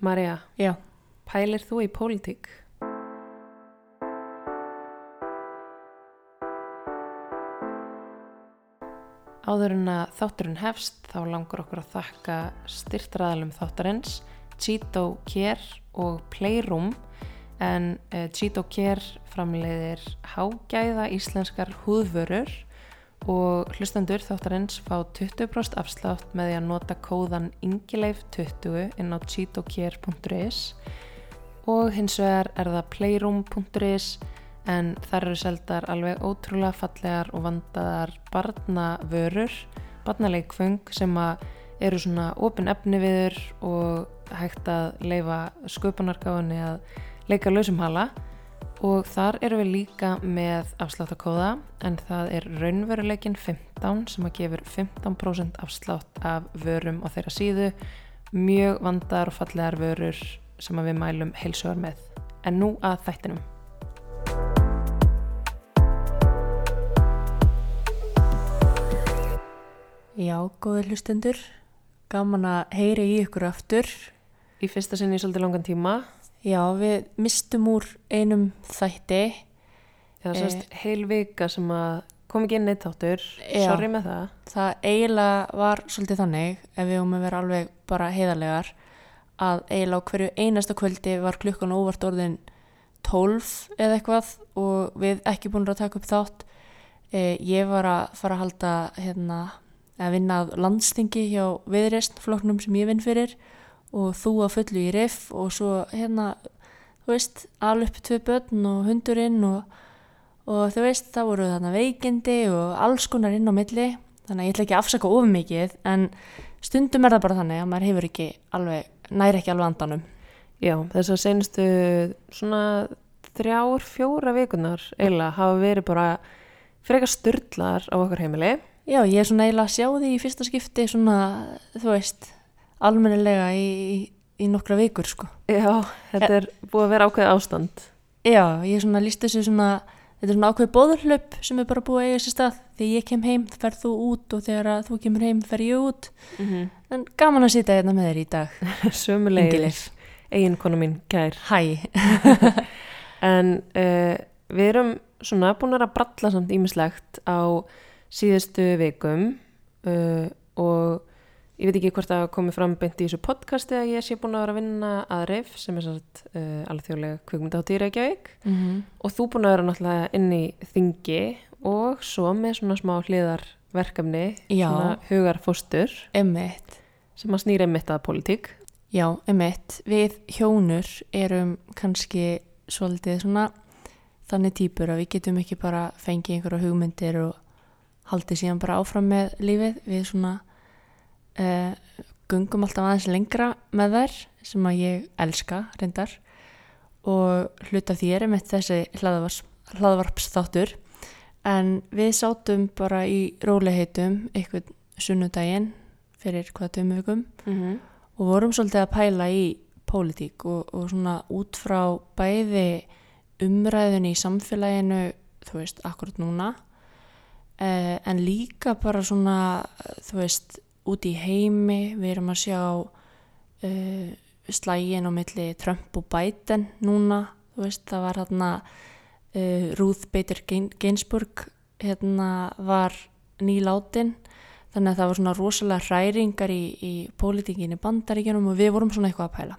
Marja, pælir þú í pólitík? Áður en að þátturinn hefst þá langar okkur að þakka styrtraðalum þáttarins Cheeto Care og Playroom. En uh, Cheeto Care framleiðir hágæða íslenskar húðvörur og hlustendur þáttarins fá 20% afslátt með því að nota kóðan ingileif20 inn á cheetocare.is og hins vegar er það playroom.is en þar eru seldar alveg ótrúlega fallegar og vandaðar barnavörur, barnaleikfung sem eru svona opin efni viður og hægt að leifa sköpunargáðinni að leika lausum hala og þar eru við líka með afsláttakóða en það er raunveruleikin 15 sem að gefur 15% afslátt af vörum á þeirra síðu mjög vandar og fallegar vörur sem að við mælum heilsugar með en nú að þættinum já, góður hlustendur. Gaman að heyra í ykkur aftur. í fyrsta sinni í svolítið langan tíma Já, við mistum úr einum þætti. eða sérst heil vika sem að kom ekki inn neitt þáttur Já. sorry með það Það eiginlega var svolítið þannig, ef við um að vera alveg bara heiðarlegar, að eiginlega á hverju einasta kvöldi var klukkan óvart orðin 12 eða eitthvað og við ekki búin að taka upp þátt. Eh, ég var að fara að halda hérna, að vinna að landstingi hjá viðreistflokknum sem ég vinn fyrir og þú að fullu í riff og svo hérna, þú veist, alveg upp tvö börn og hundurinn og, og þú veist, það voru þarna veikindi og alls konar inn á milli þannig að ég ætla ekki að afsaka of mikið en stundum er það bara þannig að maður hefur ekki alveg, næri ekki alveg andanum Já, þess að senustu svona þrjár, fjóra vikunar eiginlega hafa verið bara frekar styrlar á okkar heimili. Já, ég er svona eiginlega að sjá því í fyrsta skipti svona, þú veist almennilega í, í, nokkra vikur sko. Já, þetta er búið að vera ákveðið ástand. Já, ég er svona líst þessu svona þetta er svona ákveð bóðurhlaup sem er bara búið að eiga sér stað þegar ég kem heim ferð þú út og þegar þú kemur heim fer ég út Mm en gaman að sitja hérna með þér í dag Ingileif. eigin konu mín, kær. Hæ, En uh, við erum svona búin að bralla samt ímislegt á síðustu vikum uh, og ég veit ekki hvort að komi fram beint í þessu podcasti að ég sé búin að vera að vinna að RIF sem er svona uh, alþjóðlega kvikmynda á Reykjavík mm -hmm. og þú búin að vera náttúrulega inn í þingi og svo með svona smá hliðarverkefni, svona hugarfóstur emmitt sem að snýra einmitt að pólitík. Já, emitt, við hjónur erum kannski svolítið svona þannig týpur að við getum ekki bara fengið einhverja hugmyndir og haldið síðan bara áfram með lífið. Við svona uh, gungum alltaf aðeins lengra með þær sem að ég elska reyndar. Og hluta því er emitt þessi hlaðvarps, hlaðvarpsþáttur. En við sátum bara í róliheitum einhvern sunnudaginn fyrir hvaða tömu vikum. Mm -hmm. og vorum svolítið að pæla í pólitík og, og svona út frá bæði umræðinu í samfélaginu, þú veist, akkurat núna eh, en líka bara svona, þú veist, út í heimi, við erum að sjá eh, slægin á milli Trump og Biden núna, þú veist, það var hérna eh, Ruth Bader Gin- Ginsburg hérna var nýlátin þannig að það var svona rosalega hræringar í, í pólitíkinni bandaríkjunum og við vorum svona eitthvað að pæla.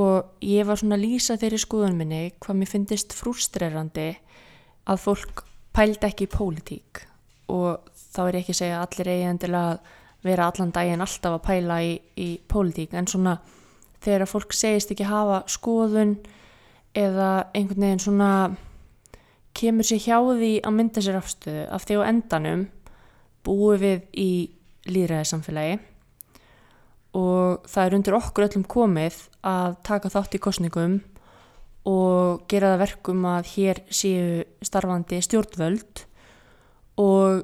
Og ég var svona að lýsa þeirri skoðun minni hvað mér finnist frústrerandi að fólk pældi ekki í pólitík. Og þá er ekki að segja að allir eigi endilega að vera allan daginn alltaf að pæla í, í pólitík. En svona þegar að fólk segist ekki hafa skoðun eða einhvern veginn svona kemur sér hjá því að mynda sér afstöðu af því á endanum búum við í líðræðisamfélagi og það er undir okkur öllum komið að taka þátt í kostningum og gera það verkum að hér séu starfandi stjórnvöld og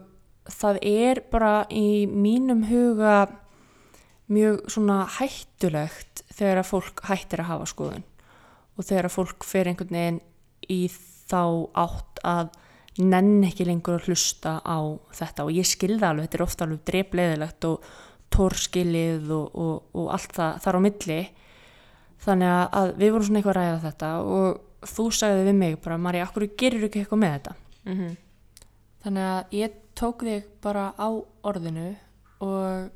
það er bara í mínum huga mjög svona hættulegt þegar að fólk hættir að hafa skoðun. Og þegar að fólk fer einhvern veginn í þá átt að nenn ekki lengur að hlusta á þetta. Og ég skilða alveg, þetta er ofta alveg drepleðilegt og tórskilið og, og, og allt það þar á milli. Þannig að, við vorum svona eitthvað að ræða þetta og þú sagði við mig bara Marja, akkur gerir ekki eitthvað með þetta? Mm þannig að ég tók þig bara á orðinu og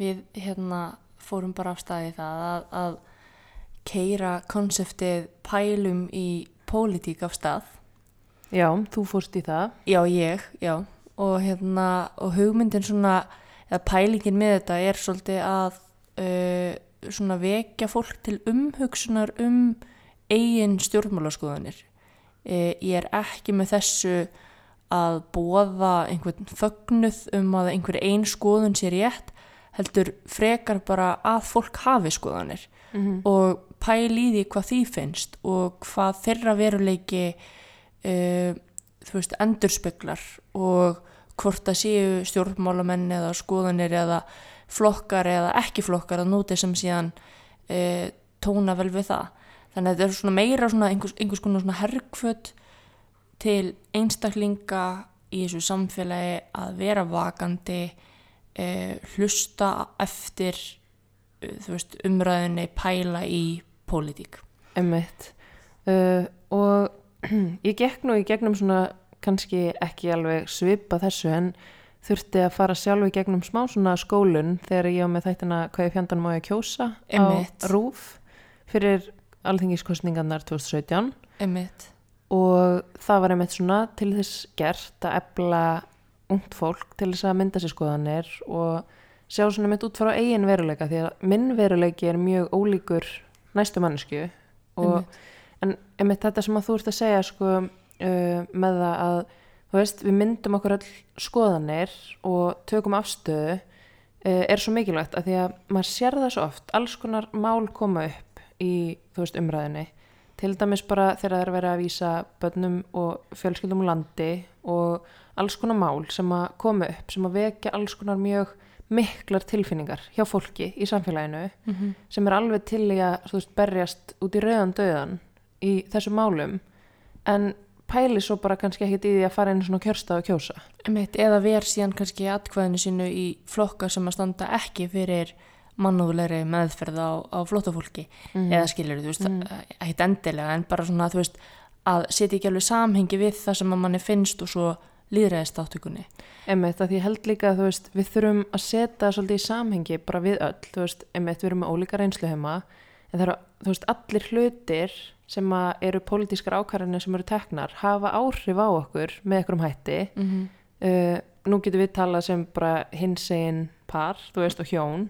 við hérna fórum bara af staði það að, að keira konseptið pælum í pólitík af stað Já, þú fórst í það. Já, ég, já. Og hérna, og hugmyndin svona, eða pælingin með þetta er svolítið að uh, svona vekja fólk til umhugsunar um eigin stjórnmálaskoðanir. Uh, ég er ekki með þessu að bóða einhvern fögnuð um að einhver ein skoðun sé rétt, heldur frekar bara að fólk hafi skoðanir Mm og pæli í því hvað því finnst og hvað þeirra veruleiki uh, þú veist, endurspeglar og hvort það séu stjórnmálamenn eða skoðanir eða flokkar eða ekki flokkar að núti sem síðan uh, tóna vel við það. Þannig að þetta er svona meira svona einhvers, einhvers konar svona herrkvöt til einstaklinga í þessu samfélagi að vera vakandi, uh, hlusta eftir þú veist, umræðinni pæla í pólitík. Emmitt. Uh, og ég gekk nú í gegnum svona kannski ekki alveg svipa þessu en þurfti að fara sjálf í gegnum smá svona skólun þegar ég var með þættina hvað ég fjandan má ég kjósa Einmitt. á RÚF fyrir alþingiskostningarnar 2017 Einmitt. Og það var einmitt svona til þess gert að ebla ungt fólk til þess að mynda sér skoðanir og sjá svona mitt út frá eigin veruleika því að minn veruleiki er mjög ólíkur næstu mannesku og en einmitt þetta sem að þú ert að segja sko uh, með það að þú veist við myndum okkur öll skoðanir og tökum afstöðu uh, er svo mikilvægt að því að maður sér það svo oft alls konar mál koma upp í þú veist umræðinni til dæmis bara þegar það er verið að vísa börnum og fjölskyldum úr landi og alls konar mál sem að koma upp sem að vekja alls konar mjög miklar tilfinningar hjá fólki í samfélaginu Mm -hmm. sem er alveg til í að veist, berjast út í rauðan döðan í þessum málum en pæli svo bara kannski ekkit í því að fara inn svona kjörstað og kjósa. Eða ver síðan kannski atkvæðinu sínu í flokkar sem að standa ekki fyrir mannúðlegri meðferð á, á flóttafólki mm. eða skilur þú veist, Mm. mm. ekkit endilega en bara svona þú veist að setja ekki alveg samhengi við það sem að manni finnst og svo líðræðist áttökunni. Einmitt, að því held líka að þú veist, við þurfum að setja svolítið í samhengi bara við öll, þú veist, einmitt við erum með ólíka reynslu heima, en það eru, þú veist, allir hlutir sem að eru pólitískar ákvarðanir sem eru teknar hafa áhrif á okkur með einhverjum hætti. Mm -hmm. Uh, nú getum við talað sem bara hinsegin par, þú veist, og hjón,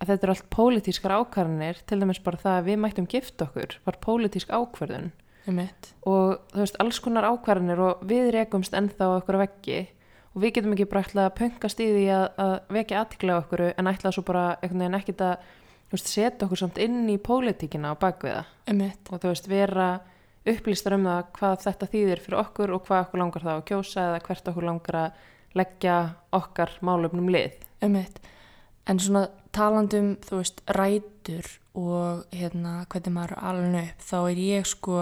að þetta eru allt pólitískar ákvarðanir, til dæmis bara það að við mættum gift okkur, var pólitísk ákvarðun og þú veist, alls konar ákvarðanir og við rekumst ennþá okkur veggi. Og við getum ekki bara ætla að pöngast í því að, að vekja aðtikla okkur en ætla svo bara einhvern veginn ekkit að veist, setja okkur samt inn í pólitíkina á bakviða og þú veist, vera upplýstar um það hvað þetta þýðir fyrir okkur og hvað okkur langar það að kjósa eða hvert okkur langar að leggja okkar málefnum lið. Einmitt. En svona talandum, þú veist, rætur og hérna hvernig maður er alveg upp, þá er ég sko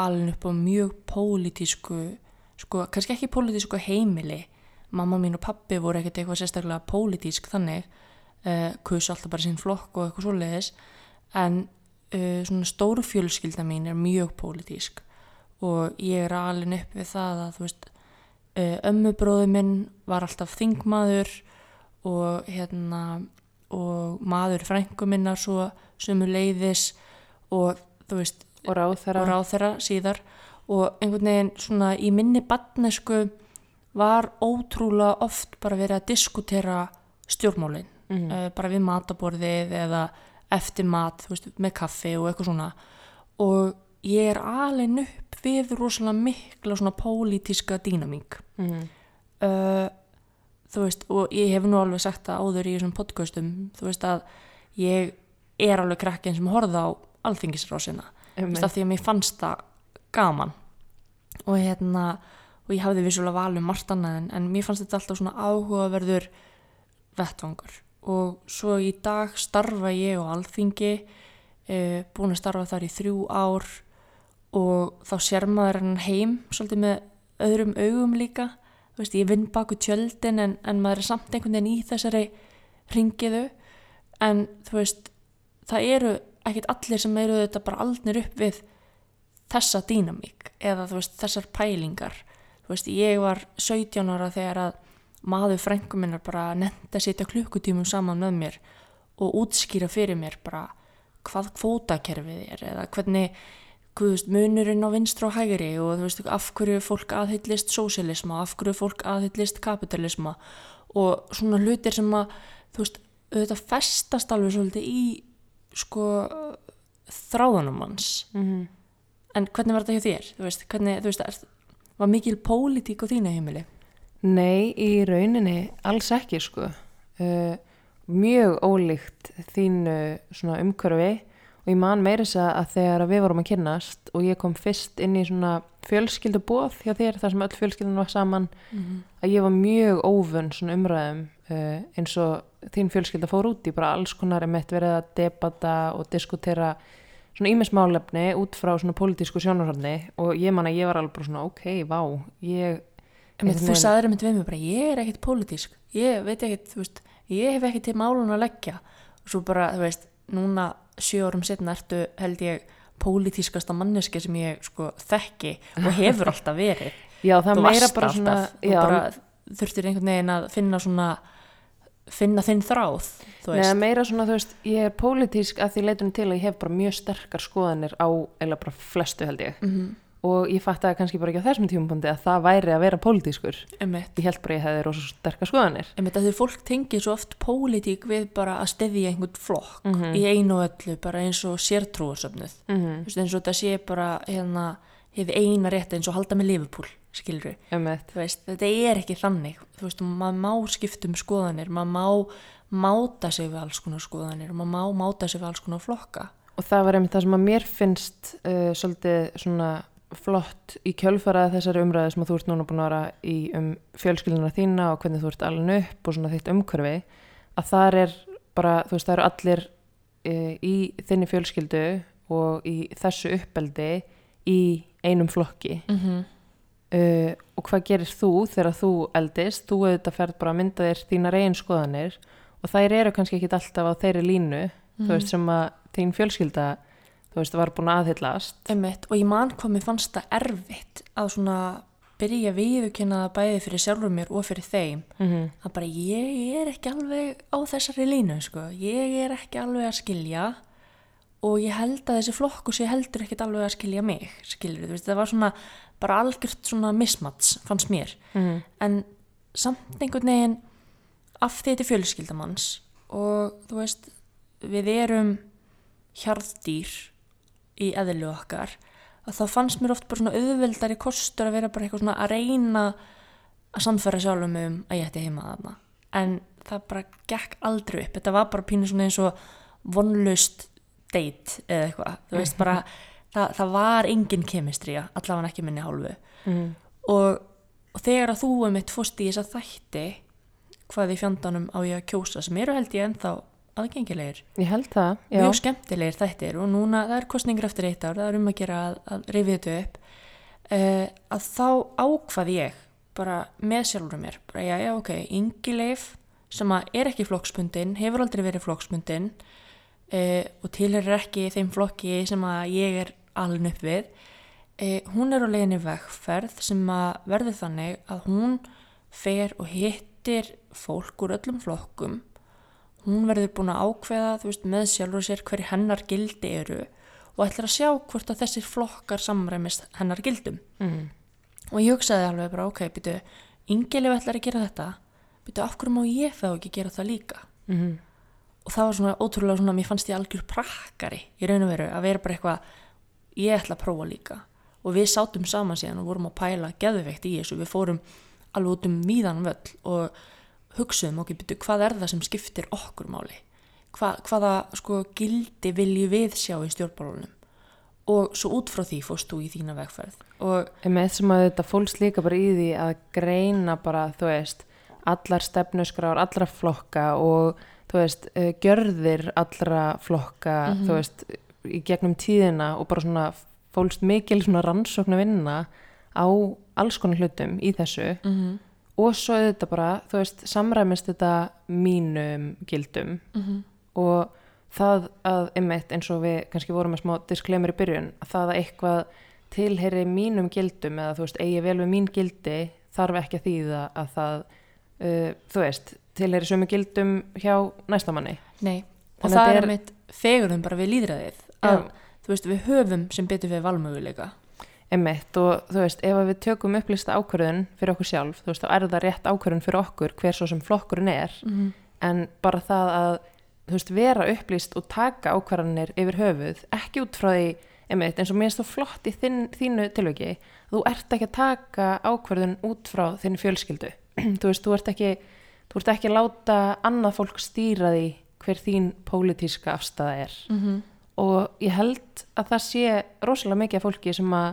alveg upp á mjög pólitísku, sko, kannski ekki pólitísku heimili. Mamma mín og pappi voru ekkert eitthvað sérstaklega pólitísk þannig, uh, kusu alltaf bara sinn flokk og eitthvað svoleiðis, en uh, svona stóru fjölskylda mín er mjög pólitísk og ég er alveg upp við það að, þú veist, uh, ömmubróðu minn var alltaf þingmaður og hérna og maður frængu minna svo sumu leiðis og þú veist Og ráð þeirra. og ráð þeirra síðar og einhvern veginn svona í minni badnesku var ótrúlega oft bara verið að diskutera stjórnmálin Mhm. uh, bara við mataborðið eða eftir mat, veist, með kaffi og eitthvað svona og ég er alveg upp við rosalega mikla svona pólitíska dýnamík. Mhm. uh, þú veist, og ég hef nú alveg sagt það áður í þessum podcastum, þú veist að ég er alveg krakkin sem horfða á alþingisrásina, af því að mér fannst það gaman. Og hérna, og ég hafði vissulega valið margt annað en, en mér fannst þetta alltaf svona áhugaverður vettvangur. Og svo í dag starfa ég á alþingi uh, búin að starfa þar í þrjú ár og þá sér maður hann heim svolítið með öðrum augum líka. Þú veist, ég vinn baku tjöldin en, en maður er samt einhvern veginn í þessari ringiðu en þú veist, það eru ekkit allir sem eru þetta bara aldnir upp við þessa dýnamík eða þú veist þessar pælingar. Þú veist ég var 17 ára þegar að maður frengum minnar bara nefndi að setja klukkutímum saman með mér og útskýra fyrir mér bara hvað kvótakerfið er eða hvernig veist, munurinn á vinstra og hægri og þú veist af hverju fólk aðhyllist sósialisma, af hverju fólk aðhyllist kapitalisma og svona hlutir sem að þú veist auðvitað festast alveg svolítið í sko þráðanum hans mm -hmm. en hvernig var þetta hjá þér? Þú veist, hvernig, þú veist, er, var mikil pólitík á þínu heimili? Nei, í rauninni alls ekki sko uh, mjög ólíkt þínu svona umhverfi og ég man meira þess að þegar við vorum að kynast og ég kom fyrst inn í svona fjölskyldubóð hjá þér þar sem öll fjölskyldun var saman Mm -hmm. að ég var mjög óvunn svona umræðum uh, eins og þín fjölskylda fór út í bara alls konar er mitt verið að debata og diskutera svona ímismálefni út frá svona pólitísku sjónarhörni og ég man að ég var alveg bara svona ok, vá, ég Einhvern þú veginn- sagðir einmitt við mig bara, ég er ekkit pólitísk, ég veit ekkit, þú veist, ég hef ekkit til málun að leggja. Og svo bara, þú veist, núna sjö árum setna ertu, held ég, pólitískasta manneski sem ég, sko, þekki og hefur alltaf verið. já, það meira bara svona bara þurftir einhvern veginn að finna svona, finna þinn þráð, veist. meira svona, þú veist, ég er pólitísk að því leitunum til að ég hef bara mjög sterkar skoðanir á, eða bara flestu held ég Mm og ég fattaði kannski bara ekki á þessum tímapunkti að það væri að vera pólitískur. Ég held bara að ég hefði rosa sterkar skoðanir. Einmitt að því fólk tengir svo oft pólitík við bara að stefja einhvern flokk Mhm. í einu öllu, bara eins og sértrúarsöfnuð. mm -hmm. Eins og þetta sé bara hérna, hefði eina rétt eins og halda með þú veist, þetta er ekki þannig. Veist, maður má skipta um skoðanir maður má máta sig við alls konar skoðanir, maður má máta sig við alls konar flokka. Og það var einmitt það sem að mér finnst uh, svolítið svona flott í kjölfaraði þessari umræði sem þú ert núna búin að vera í um fjölskylduna þína og hvernig þú ert alveg upp og svona þitt umhverfi að þar er bara, þú veist, það eru allir uh, í þinni fjölskyldu og í þessu uppeldi í einum flokki. Mm -hmm. uh, og hvað gerir þú þegar þú eldist, þú auðvitað ferð bara að mynda þér þína reyn skoðanir og þær eru kannski ekki alltaf á þeirri línu þú veist sem að þín fjölskylda þú veist var búin að aðhyllast Einmitt, og ég man hvað mér fannst það erfitt að svona byrja það bæði fyrir sjálfur mér og fyrir þeim mm -hmm. að bara ég er ekki alveg á þessari línu sko, ég er ekki alveg að skilja og ég held að þessi flokku sé heldur ekkit alveg að skilja mig skilur veist, það var svona bara algjört svona mismats fannst mér Mhm. en samt einhvern veginn af því þetta er fjölskyldamanns og þú veist við erum hjarðdýr í eðlu okkar að þá fannst mér oft bara svona auðveldari kostur að vera bara eitthvað svona að reyna að samfæra sjálfum um að ég ætti heima þarna. En það bara gekk aldrei upp. Þetta var bara pínu svona eins og vonlust date eða eitthvað. Þú veist bara, það, það var engin kemistría, allavega ekki minni hálfu. Mhm. og, og þegar að þú um mitt fórst í þess að þætti hvað í fjandanum á ég að kjósa sem eru held ég ennþá aðgengilegir. Ég held það, já. Mjög skemmtilegir þættir og núna það er kostningur eftir eitt ár, það er um að gera að, að rifið þetta upp. Uh, að þá ákvað ég bara með sjálfur mér bara já, já, ok, Ingi Leif sem að er ekki flokkspundin, hefur aldrei verið flokkspundin uh, og tilherir ekki þeim flokki sem að ég er alveg upp við uh, hún er á leiðinni vegferð sem að verður þannig að hún fer og hittir fólk úr öllum flokkum hún verður búin að ákveða veist, með sjálfur sér hverju hennar gildi eru og ætlar að sjá hvort að þessir flokkar samræmist hennar gildum. Mm. og ég hugsaði alveg bara ok, býtu, Ingilif ætlar að gera þetta. Býtu, af hverju má ég þá ekki gera það líka? Mm. og það var svona ótrúlega svona, mér fannst ég algjör prakkari í raun og veru að vera bara eitthvað ég ætla að prófa líka. Og við sátum saman síðan og vorum að pæla geðveikt í þessu, við fórum alveg út um víðan völl og hugsuðum okkur byrju hvað er það sem skiptir okkur máli Hva, hvaða sko gildi vilju við sjá í stjórnbálunum og svo út frá því fórst þú í þína vegferð og með sem að þetta fólks líka bara í því að greina bara, þú veist allar stefnusgrár, allra flokka og þú veist, uh, gjörðir allra flokka, Mhm. þú veist í gegnum tíðina og bara svona fólst mikil svona rannsókn að vinna á alls konar hlutum í þessu mm -hmm. Og svo þetta bara, þú veist, samræmist þetta mínum gildum. Mm -hmm. og það að einmitt eins og við kannski vorum með smá disclaimer í byrjun að það að eitthvað tilheyri mínum gildum eða þú veist eigi vel við mín gildi þarf ekki að þýða að það uh, þú veist tilheyri sömu gildum hjá næstamanni Nei, og það er er- mitt fegurðum bara við líðræðið að, þú veist, við höfum sem betur við valmöguleika einmitt og þú veist ef við tökum upplýsta ákvörðun fyrir okkur sjálf þú veist þá er það rétt ákvörðun fyrir okkur hver svo sem flokkurinn er. Mm. en bara það að þú veist, vera upplýst og taka ákvarðanir yfir höfuð, ekki út frá því einmitt, eins og mér finnst þú flott í þinn, þínu tilviki, þú ert ekki að taka ákvarðun út frá þinn fjölskyldu. Þú veist, þú ert ekki þú ert ekki að láta annað fólk stýra því hver þín pólitíska afstæða er. Mm og ég held að það sé rosalega mikið af fólki sem að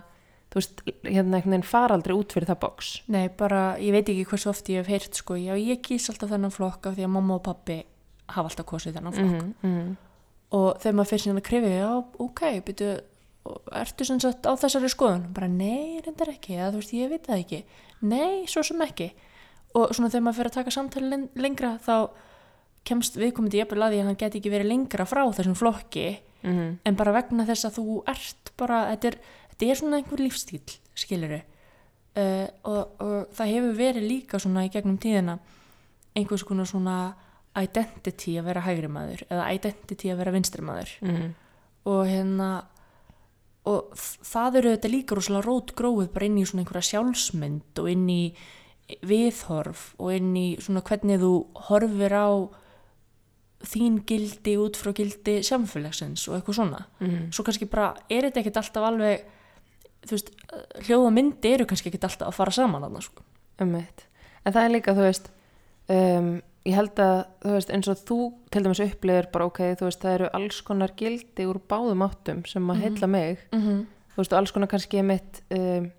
þú veist, hérna einhvern veginn fara aldrei út fyrir það boks Nei, bara, ég veit ekki hversu oft ég hef heyrt sko, já, ég kýs alltaf þennan flokk af því að mamma og pappi hafa alltaf kosið þennan flokk mm -hmm. og þegar maður fyrir síðan að krifja, já, ok, byrju, ertu sem sagt á þessari skoðun? Bara, nei, reyndar ekki, eða þú veist, ég veit það ekki. Nei, svo sem ekki. Og svona þegar maður fyrir að taka samtali len- lengra, þá kemst viðkomandi jafnvel að því að hann geti ekki verið lengra frá þessum flokki, Mm en bara vegna þess að þú ert bara, þetta er, þetta er svona einhver lífstíl, skiluru. Uh, og, og það hefur verið líka svona í gegnum tíðina einhvers konar svona identity að vera hægri maður eða identity að vera vinstri maður -hmm. og hérna og það eru þetta líka rosalega rót gróið bara inn í svona einhverja sjálfsmynd og inn í viðhorf og inn í svona hvernig þú horfir á þín gildi út frá gildi samfélagsins og eitthvað svona Mhm. svo kannski bara er þetta ekkert alltaf alveg veist, hljóð og myndi eru kannski ekkert alltaf að fara saman þarna sko. Ummitt. En það er líka, þú veist, um, ég held að, þú veist, eins og þú til dæmis upplifir bara, ok, þú veist, það eru alls konar gildi úr báðum áttum sem að heilla mig, mm -hmm. þú veist, og alls konar kannski mitt um,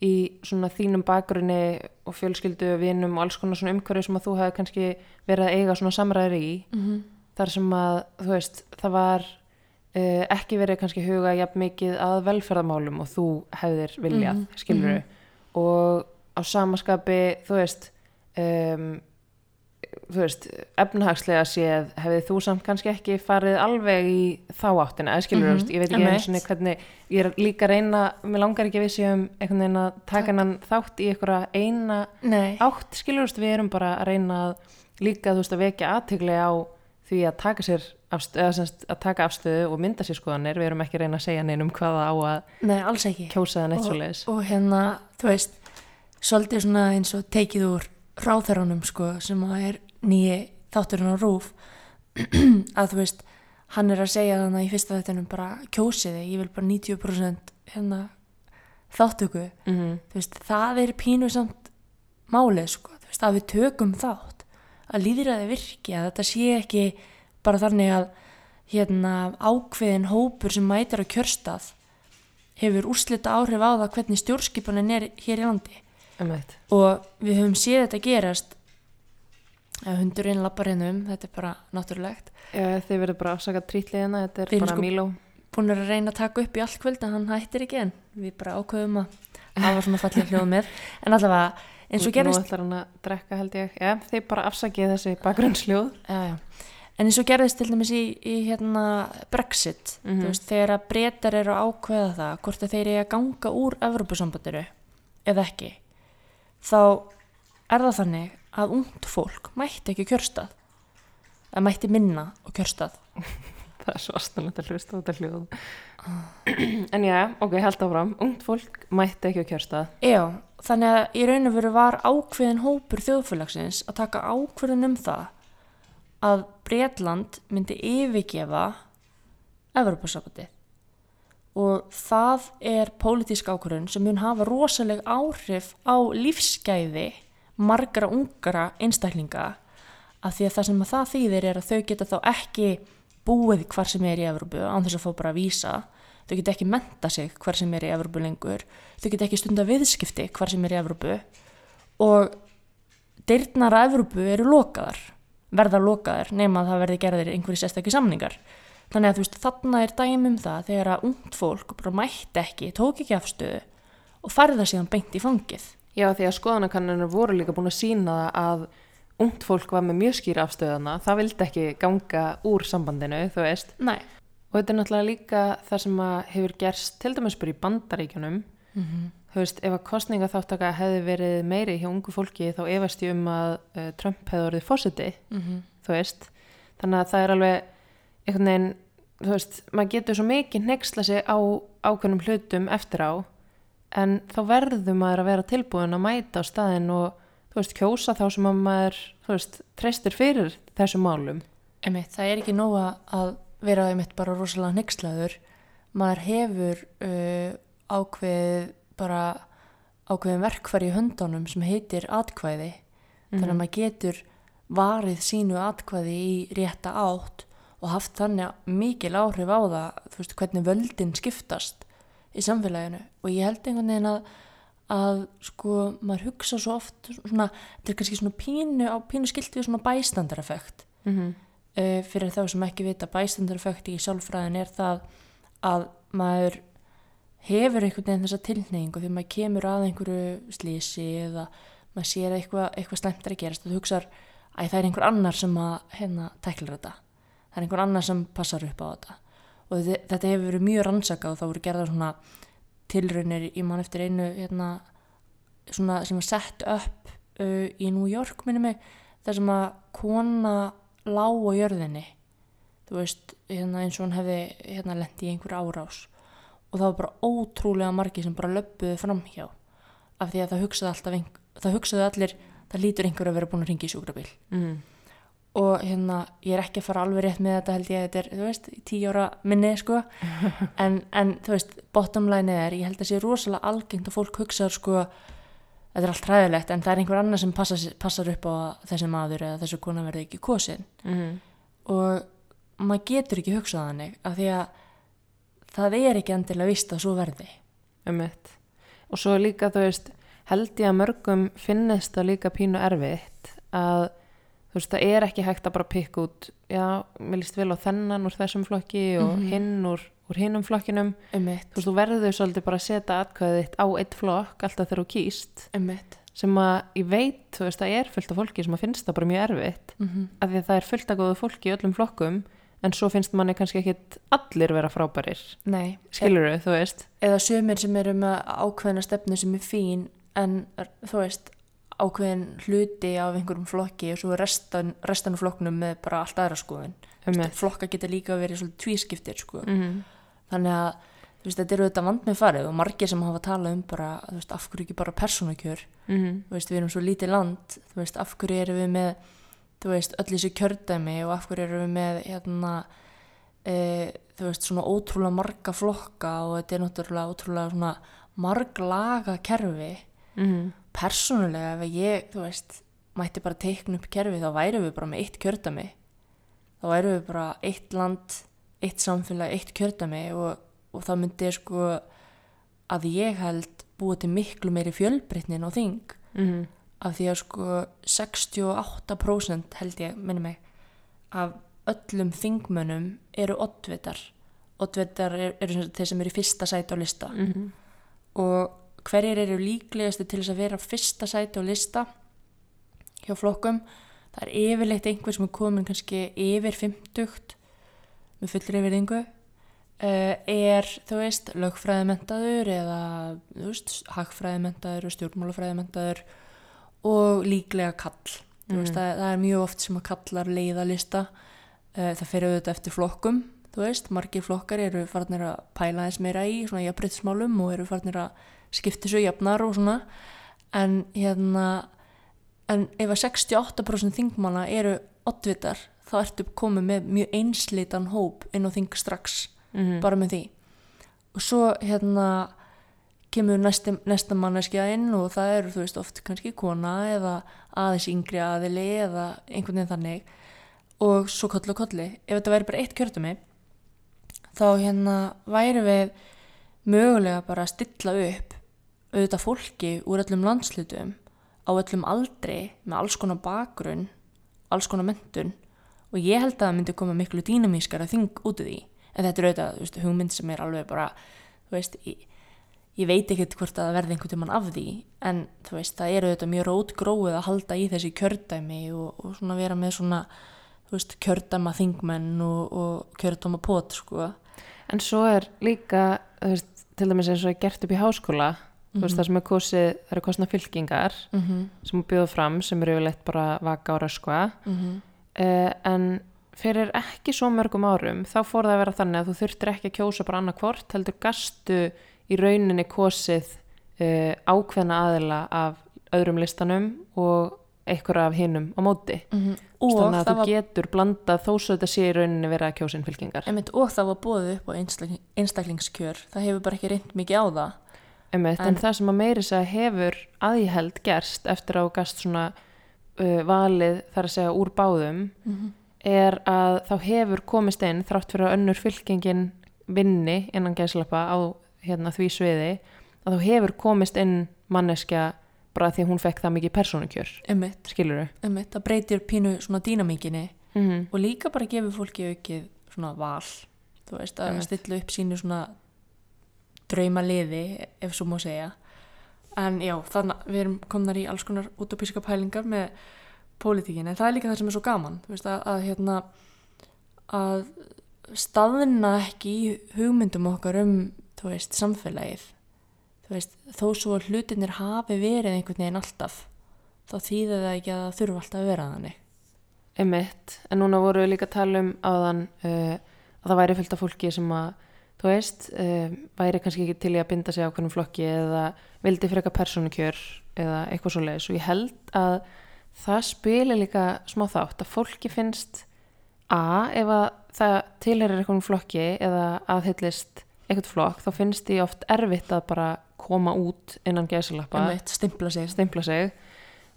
í svona þínum bakgrunni og fjölskyldu og vinum og alls konar svona umhverju sem að þú hefði kannski verið að eiga svona samræðir í, þar sem að, þú veist, það var uh, ekki verið kannski huga jafn mikið að velferðamálum og þú hefðir viljað, Mhm, skilur og á samaskapi, þú veist um, þú veist, efnahagslega séð hefði þú samt kannski ekki farið alveg í þá áttina, eða skilur, mm ég veit ekki eins og hvernig, ég er líka reyna mér langar ekki að við séum einhvern veginn að taka hennan þátt í einhverja eina Nei, átt, skilur, við erum bara að reyna að líka, þú veist, að vekja aðtegli á því að taka semst að taka afstöðu og mynda sér skoðanir, við erum ekki að reyna að segja neinum hvaða á að nei, alls ekki. kjósa það neitt svo leiðis og hérna, þú veist svolítið svona eins og tekið úr ráþæranum sko, sem að er nýji þátturinn á rúf að þú veist hann er að segja þannig í fyrsta þettinum bara kjósiði, ég vil bara 90% hérna þáttöku mm -hmm. þú veist, það er pínu samt málið sko, þú veist, að við tökum þátt að líðræði virki að þetta sé ekki bara þannig að hérna ákveðin hópur sem mætir á kjörstað hefur úrslita áhrif á það hvernig stjórnskipanin er hér í landi. Umveit. og við höfum séð þetta gerast. Hundurinn lappar hennum, þetta er bara náttúrulegt. Já, þið verður bara afsakað trítliðina, þetta er erum bara sko- Míló. búin að reyna að taka upp í allt kvöld en hann hættir ekki en við bara ákveðum að hafa svona fallið hljóð með. En allavega eins og gerist Nú ætlar hann að drekka held ég. Já, þið bara afsakið þessi bakgrunnsljóð. já, já. en eins og gerðist til dæmis í, í hérna Brexit Mhm. þú veist, þegar að breytar eru að ákveða það hvort að þeir eru að ganga úr Evrópusambandiru eða ekki þá er það þannig að ungt fólk mætti ekki kjörstað að mætti minna á kjörstað Það er svo astanlegt að hlusta á þetta hljóð. en já, ok, held áfram. Ungt fólk mætti ekki á kjörstað. Já, þannig að í raun og veru var ákveðin hópur þjóðfélagsins að taka ákveðin um það að Bretland myndi yfirgefa Evropasabati og það er pólitísk ákvörðun sem mun hafa rosaleg áhrif á lífsgæði margra ungara einstaklinga af því að það sem að það þýðir er að þau geta þá ekki búið hvar sem er í Evrópu án þess að fá bara að vísa. Þau geta ekki menta sig hvar sem er í Evrópu lengur. Þau geta ekki stunda viðskipti hvar sem er í Evrópu. Og dyrnar að Evrópu eru lokaðar verða lokaðar nema að það verði gerðir einhverju sérstakki samningar. Þannig að þú veist þarna er dæmi um það þegar að ungt fólk bara mætti ekki, tók ekki afstöðu og færði það síðan beint í fangið. Já, því að skoðanakannunum voru líka búin að sína að ungt fólk var með mjög skýra afstöðana, það vildi ekki ganga úr sambandinu, þú veist. Nei. Og þetta er náttúrulega líka það sem hefur gerst til dæmis bara í bandaríkjunum. Mm -hmm. Þú veist, ef að kostningaþáttaka hefði verið meiri hjá ungu fólki þá efast ég um að uh, Trump hefði orðið fósiti, þú veist. Þannig að það er alveg einhvern veginn, þú veist, maður getur svo mikið nexla sig á ákveðnum hlutum eftir á en þá verður maður að vera tilbúin að mæta á staðin og þú veist, kjósa þá sem að maður, þú veist, treystir fyrir þessum málum. Einmitt, það er ekki nóga að vera einmitt bara rosalega nexlaður. Maður hefur uh, ákveð bara ákveðin verkfæri í höndunum sem heitir atkvæði. Þannig að maður getur varið sínu atkvæði í rétta átt og haft þannig mikil áhrif á það, þú veist, hvernig völdin skiptast í samfélaginu og ég held einhvern veginn að, að sko, maður hugsa svo oft svona, þetta er kannski svona pínu á pínu skilt við svona bæstandareffekt Mm -hmm. uh, fyrir þá sem ekki vita bæstandareffekt í sjálfræðin er það að maður hefur einhvern veginn þessa tilneyingu þegar maður kemur að einhverju slísi eða maður sér að eitthvað, eitthvað slæmt er að gerast og þú hugsar að það er einhver annar sem að hérna tæklar þetta. Það er einhver annar sem passar upp á þetta. Og þetta, hefur verið mjög rannsakað og þá voru gerðar svona tilraunir í mann eftir einu hérna, svona sem var sett upp uh, í New York minni mig þar sem að kona lá á jörðinni. Þú veist, hérna, eins og hún hefði hérna, lendi í einhver árás. Og það var bara ótrúlega margi sem bara löpuðu framhjá af því að það hugsaði alltaf það hugsaði allir það lítur einhver að vera búin að ringa í sjúkrabíl. Mm. Og hérna, ég er ekki að fara alveg rétt með þetta held ég að þetta er, þú veist, tíu ára minni sko, en, en þú veist bottom line er, ég held að sé rosalega algengt að fólk hugsaður sko þetta er allt ræðilegt, en það er einhver annar sem passar, passar upp á þessi maður eða þessi kona verði ekki kosin Mm. og maður getur ekki hugsað þannig af því að það er ekki endilega vist að svo verði Ummitt. Og svo líka, þú veist, held ég að mörgum finnist það líka pínu erfitt að, þú veist, það er ekki hægt að bara pikka út, já, mér líst vel á þennan úr þessum flokki og Mhm. hinn úr, úr hinnum flokkinum. um mitt, Þú veist, þú verður svolítið bara að setja atkvæðið þitt á eitt flokk alltaf þegar þú kýst um mitt sem að ég veit, þú veist, það er fullt af fólki sem að finnst það bara mjög erfitt mm -hmm. af því að það er fullt af góðu fólki í öllum flokkum en svo finnst manni kannski ekkit allir vera frábærir, nei, skilur þú veist eða sömur sem eru með ákveðna stefnu sem er fín en þú veist ákveðin hluti af einhverjum flokki og svo restan, restan flokknum með bara allt aðra skoðun. Flokka geta líka verið svolítið tvískiptir sko. mm þannig að veist, þetta eru þetta vand með farið og margir sem hafa talað um bara, veist, af hverju ekki bara persónakjör -hmm. þú veist, við erum svo lítið land veist, af hverju erum við með öll þessi kjördæmi og af hverju erum við með hérna e, þú veist, svona ótrúlega marga flokka og þetta er náttúrulega ótrúlega svona marglaga kerfi. Mm persónulega ef ég, þú veist mætti bara teikna upp kerfi þá værum við bara með eitt kjördæmi. Þá værum við bara eitt land eitt samfélag, eitt kjördæmi og, og það myndi sko að ég held búið til miklu meiri fjölbreytnin á þing. -hmm. af því að sko 68% held ég, minni mig af öllum þingmönnum eru oddvitar. Oddvitar eru, sem sagt þeir sem eru í fyrsta sæti á lista. Mm og hverjir eru líklegasti til þess að vera fyrsta sæti á lista hjá flokkum? Það er yfirleitt einhver sem er komin kannski yfir 50 með fullri yfirðingu uh, er þú veist lögfræðimentaður eða veist hagfræðimentaður og stjórnmálafræðimentaður og líklega kall. Mm. veist, það, það er mjög oft sem að kallar leiðalista uh, það fer auðvitað eftir flokkum þú veist, margir flokkar eru farnir að pæla þess meira í svona jafnbreytismálum og eru farnir að skipta svo jafnar og svona. En hérna en ef að 68% þingmanna eru oddvitar þá ertu komið með mjög einslitan hóp inn á þing strax -hmm. bara með því. Og svo hérna kemur næsti, næsta manneskja inn og það eru þú veist oft kannski kona eða aðeins yngri aðili eða einhvern veginn þannig. Og svo kolli og kolli. Ef þetta væri bara eitt kjördumi þá hérna væri við mögulega bara að stilla upp auðvitað fólki úr öllum landslutum á öllum aldri með alls konar bakgrunn alls konar mentun og ég held að það myndi koma miklu dýnamískara þing út af því. En þetta er auðvitað veist, hugmynd sem er alveg bara veist, ég, ég veit ekkert hvort að það verði einhvern tímann af því. En veist, það eru þetta mjög rótgróið að halda í þessi kjördæmi og, og svona vera með svona kjördæma þingmenn og, og kjördæma pot sko. En svo er líka, til dæmis eins og er gert upp í háskóla, þú veist, það sem er kosið, það eru kosna fylkingar mm -hmm. sem bjóðu fram, sem eru yfirleitt bara vaka og röskva, Mm uh, en fyrir ekki svo mörgum árum, þá fór það að vera þannig að þú þurftir ekki að kjósa bara annarkvort, heldur gastu í rauninni kosið uh, ákveðna aðila af öðrum listanum og einhver af hinnum á móti. og Þannig að þú getur blandað þó svo þetta sé í rauninni verið að kjósin fylkingar. Einmitt, og það var bóðið upp á einstakling, einstaklingskjör það hefur bara ekki reynd mikið á það Einmitt, en, En- það sem að meiri segja hefur að ég held gerst eftir að þú gast svona uh, valið þar að segja úr báðum er að þá hefur komist inn þrátt fyrir að önnur fylkingin vinni innan gæslappa á hérna, því sviði að þá hefur komist inn manneskja bara því að hún fekk það mikið persónukjör. Skilur einmitt, það breytir pínu svona dýnamíkinni þau? Mm og líka bara gefur fólki aukið svona val. Þú veist, að Einmitt. stilla upp sínu svona drauma liði ef svo má segja. En já, þannig að við erum komnar í alls konar utopíska pælingar með pólitíkin, en það er líka það sem er svo gaman veist, að, að hérna að staðina ekki í hugmyndum okkar um þú veist, samfélagið. Þú veist, þó svo að hlutinir hafi verið einhvern veginn alltaf þá þýðir það ekki að það þurfa alltaf að vera þannig. Einmitt, en núna voru við líka að tala um áðan uh, að það væri fullt af fólki sem að, þú veist, uh, væri kannski ekki til í að binda sig á hvernig flokki eða vildi freka persónukjör eða eitthvað svo leiðis og ég held að það spili líka smá þátt að fólki finnst að ef að það tilherir eitthvað flokki eða aðhyllist eitthvað flokk þá finnst því oft erfitt að bara koma út innan gæsalappa. Stimpla sig. Sig.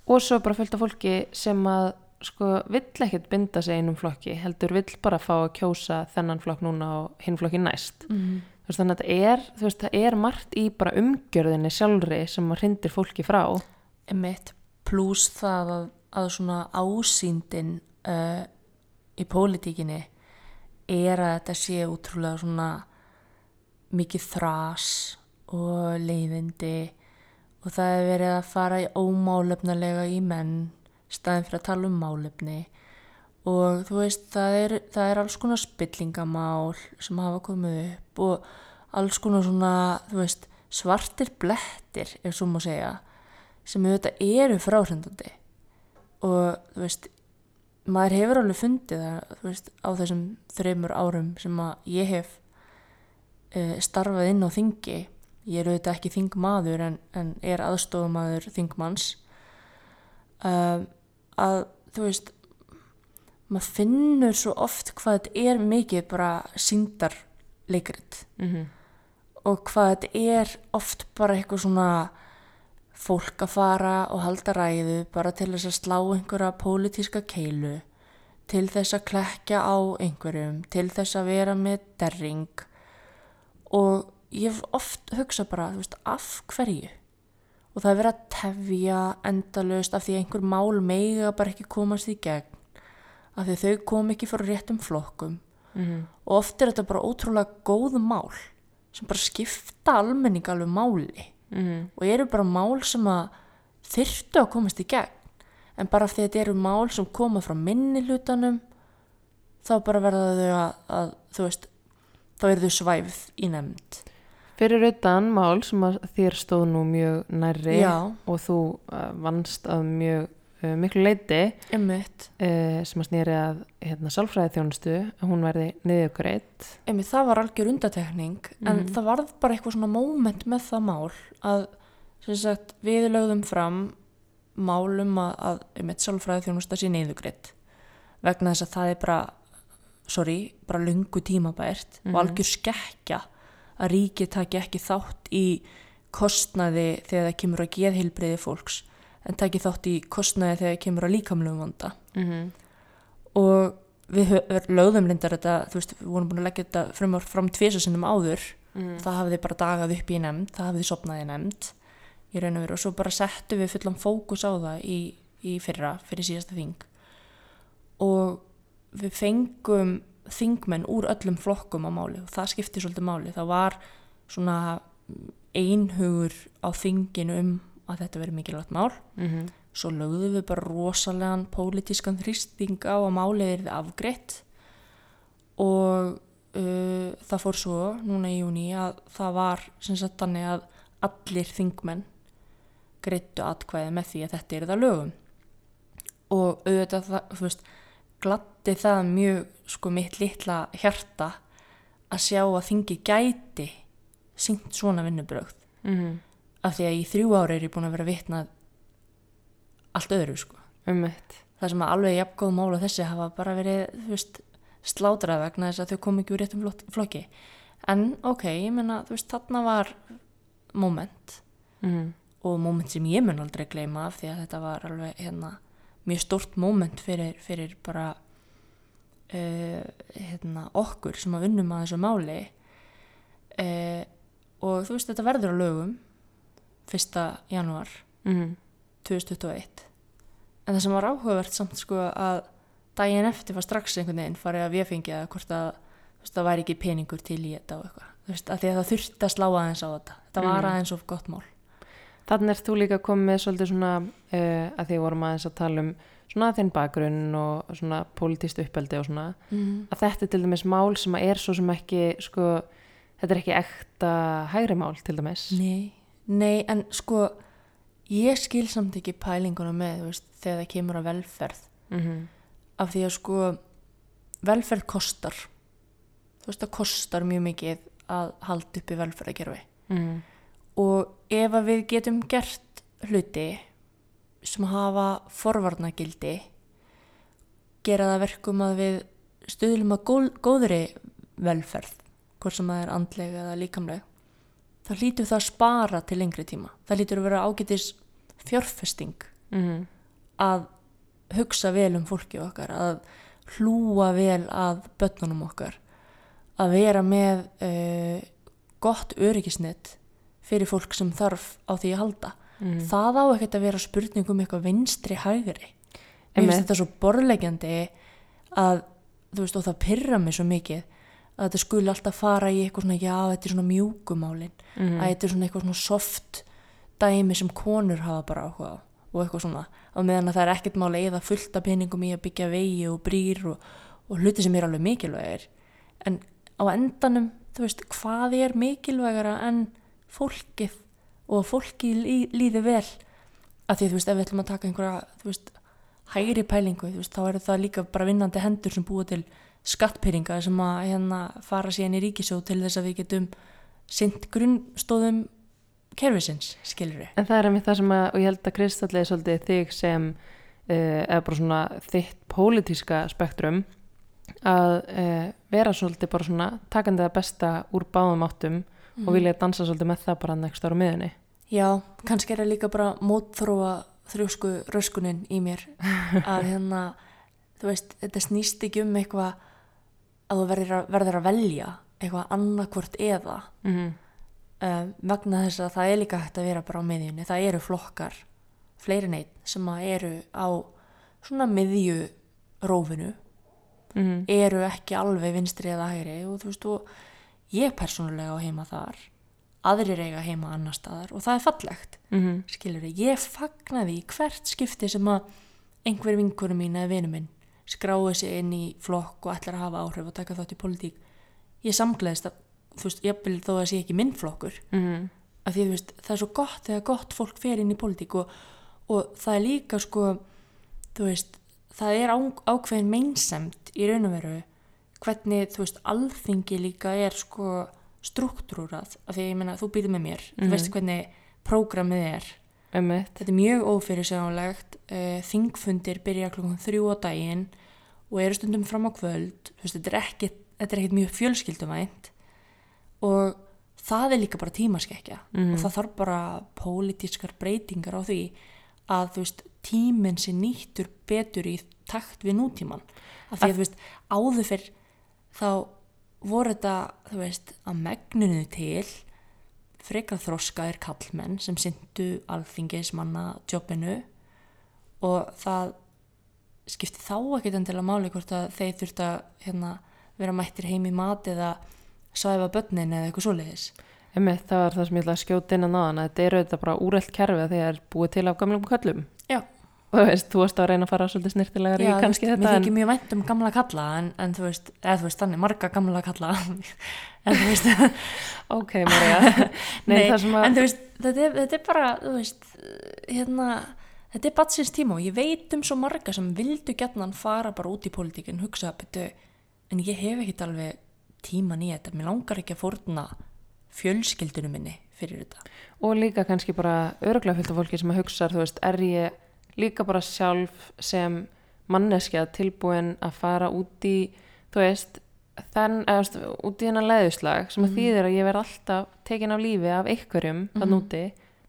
Og svo bara fullt af fólki sem að sko vill ekkert binda sig einum flokki heldur vill bara fá að kjósa þennan flokk núna og hinn flokki næst. Mm. veist þannig að þetta er, veist, það er margt í bara umgjörðinni sjálfri sem að hrindir fólki frá. Emitt, pluss það að, að svona ásýndin uh, í pólitíkinni er að þetta sé útrúlega svona mikið þrás og leiðindi og það er verið að fara í ómálefnalega í menn staðin fyrir að tala um málefni. Og þú veist það er, það er alls konar spillingamál sem hafa komið upp og alls konar svona veist svartir blettir ef svo má segja sem auðvitað eru fráhrindandi. Og þú veist maður hefur alveg fundið það veist, á þessum þreymur árum sem að ég hef uh, starfað inn á þingi. Ég er auðvitað ekki þingmaður en, en er aðstofumadur þingmanns. Uh, að þú veist maður finnur svo oft hvað þetta er mikið bara síndar leikrit mm og hvað þetta er oft bara eitthvað svona fólk að fara og halda ræðu bara til þess að slá einhverja pólitíska keilu til þess að klekja á einhverjum til þess að vera með derring. Og ég hef oft hugsað bara, þú veist, af hverju og það er verið að tefja endalaust af því einhver mál meiga bara ekki komast í gegn. Af því þau kom ekki fyrir réttum flokkum. -hmm. og oft er þetta bara ótrúlega góð mál sem bara skipta almenning alveg máli. Mm og eru bara mál sem að þyrftu að komast í gegn. En bara af því að þetta eru mál sem koma frá minni hlutanum þá bara verða þau að, að þú veist, þá eru þau svæfð í nefnd Fyrir utan mál sem að þér stóð nú mjög nærri Já. og þú uh, vannst að mjög uh, miklu leiti uh, sem að snýri að hérna, sálfræði þjónustu að hún verði niðurgreitt einmitt, það var algjör undatekning en Mhm. það varð bara eitthvað svona moment með það mál að sagt, við lögðum fram málum að, að einmitt sálfræði þjónusta sé neyðugreitt vegna þess að það er bara sorry, bara lungu tímabært Mhm. og algjör skekkja að ríkið taki ekki þátt í kostnaði þegar það kemur að geðheilbreyði fólks en taki þátt í kostnaði þegar það kemur að líkamlegum vanda. Mm -hmm. og við lögðum lindar þetta, þú veist, við vorum búin að leggja þetta fram, fram tvisa sinnum áður. Það hafði bara dagað upp í nefnd, það hafði sopnað í nefnd í raun og veru. Og svo bara settu við fullan fókus á það í, í fyrra, fyrir síðasta þing. Og við fengum þingmenn úr öllum flokkum á máli. Og það skipti svolítið máli, það var svona einhugur á þinginu um að þetta veri mikilvægt mál. Mm svo lögðum við bara rosalegan pólitískan þrýsting á að málið er afgreitt. Og uh, það fór svo núna í júni að það var sem sagt þannig að allir þingmenn greittu atkvæði með því að þetta er það lögum. Og auðvitað það, þú veist, glatti það mjög sko mitt litla hjarta að sjá að þingi gæti syngt svona vinnubrögð. -hmm. af því að í þrjú ári er ég búin að vera vitnað allt öðru sko. Ummitt. það sem að alveg jafngóð mál og þessi hafa bara verið veist, slátrað vegna þess að þau kom ekki úr réttum flokki. En ok, ég menna, þarna var moment. Mm og moment sem ég mun aldrei gleyma af því að þetta var alveg hérna mjög stort moment fyrir, fyrir bara uh, hérna, okkur sem að unnum að þessu máli uh, og þú veist, þetta verður á lögum 1. janúar -hmm. 2021 en það sem var áhugavert samt sko að daginn eftir var strax einhvern veginn farið að við fengið að hvort að veist, það væri ekki peningur til í þetta og eitthvað þú veist, að því að það þurfti að slá aðeins á þetta þetta var Mm. aðeins of gott mál Þannig er þú líka komið með svolítið svona uh, að því vorum aðeins að tala um svona þinn bakgrunn og svona pólitíst uppeldi og svona mm. að þetta er til dæmis mál sem er svo sem ekki sko, þetta er ekki ekta hægri mál til dæmis. Nei, nei, en sko ég skil samt ekki pælinguna með veist, þegar það kemur að velferð. Mm af því að sko velferð kostar. Þú veist, það kostar mjög mikið að halda uppi velferðakerfi -hmm. og ef að við getum gert hluti sem hafa forvarnagildi gera það verkum að við stuðlum að góð, góðri velferð hvort sem það er andleg eða líkamleg þá hlýtur það að spara til lengri tíma. Það hlýtur að vera ágætis fjárfesting Mm að hugsa vel um fólki okkar að hlúa vel að börnunum okkar að vera með uh, gott öryggisnett fyrir fólk sem þarf á því að halda. -hmm. það á ekkert að vera spurning um eitthvað vinstri hægri. Mér finnst þetta svo borðlegjandi að þú veist og það pyrra mig svo mikið að þetta skuli alltaf fara í eitthvað svona já þetta er svona mjúkumálin Mhm. að þetta er svona eitthvað svona soft dæmi sem konur hafa bara áhuga á og eitthvað svona. Á meðan að það er ekkert máli eða fullt af peningum í að byggja vegi og brýr og, og hluti sem er alveg mikilvægir. En á endanum þú veist hvað er mikilvægara en fólkið og að fólki lí, líði vel að því þú veist ef við ætlum að taka einhverja veist hægri pælingu veist þá er það líka bara vinnandi hendur sem búa til skattpyringa sem að hérna fara síðan í ríkisjóð til þess að við getum sint grunnstóðum kerfisins, skilur við. En það er einmitt það sem að, og ég held að Kristall er svolítið þig sem, uh, eða bara svona þitt pólitíska spektrum, að uh, vera svolítið bara svona takandi það besta úr báðum áttum og vilja dansa svolítið með það bara next ára miðunni. Já, kannski er það líka bara mótþróa þrjósku röskunin í mér að hérna, þú veist, þetta snýst ekki um eitthvað að þú verður að, verður að velja eitthvað annarkvort eða Mm -hmm. um, vegna þess að það er líka hægt að vera bara á miðjunni, það eru flokkar fleiri neitt sem að eru á svona miðju rófinu, Mhm. eru ekki alveg vinstri eða hægri og þú veist og ég persónulega á heima þar aðrir eiga heima annar staðar og það er fallegt Mhm. skilur ég fagnaði í hvert skipti sem að einhver vinkurum mín eða vinur minn skráði sig inn í flokk og ætlar að hafa áhrif og taka þátt í politík ég samgleðist að, þú veist, ég vil þó að sé ekki minn flokkur Mhm. að því þú veist, það er svo gott þegar gott fólk fer inn í politík og, og það er líka sko, þú veist það er á, ákveðin meinsemt í raun og veru hvernig, þú veist, alþingi líka er sko struktúrað, af því ég meina, þú býður með mér þú Mhm. veist hvernig prógramið er Einmitt. þetta er mjög ófyrirsjónlegt uh, þingfundir byrja klokkan þrjú á daginn og eru stundum fram á kvöld þú veist, þetta er ekkit, þetta er ekkit mjög fjölskylduvænt og það er líka bara tímaskekkja Mhm. og það þarf bara pólitískar breytingar á því að þú veist, tíminn sé nýttur betur í takt við nútíman af því að þú veist, áður fyrr þá voru þetta þú veist, að megnunu til frekar þroskaðir kallmenn sem syndu alþingismanna jobbinu og það skipti þá ekkert endilega máli hvort að þeir þurft að hérna, vera mættir heim í mat eða svæfa börnin eða eitthvað svoleiðis Einmitt, það var það sem ég ætla að skjóta inn að náðan að þetta er auðvitað bara úrelt kerfi að að er búið til af gamlum köllum. Og þú veist, þú varst að reyna að fara svolítið snirtilegar í kannski þetta Mér en þykir mjög vænt um gamla kalla en, en þú veist, eða þú veist, þannig marga gamla kalla. En þú veist ok, Marja. Nei, sem að, en þú veist, þetta er, þetta er bara þú veist, hérna þetta er batsins tíma og ég veit um svo marga sem vildu gætnan fara bara út í pólitíkin hugsa byrju, en ég hef ekkit alveg tíman í þetta, mér langar ekki að fórna fjölskyldunum minni fyrir þetta. Og líka kannski bara af fólki sem að hugsa, þú veist, er ég líka bara sjálf sem manneskja tilbúin að fara út í, þú veist, þann, eða, þú veist, út í hennar leðuslag sem að þýðir að ég verð alltaf tekin af lífi af einhverjum þann úti,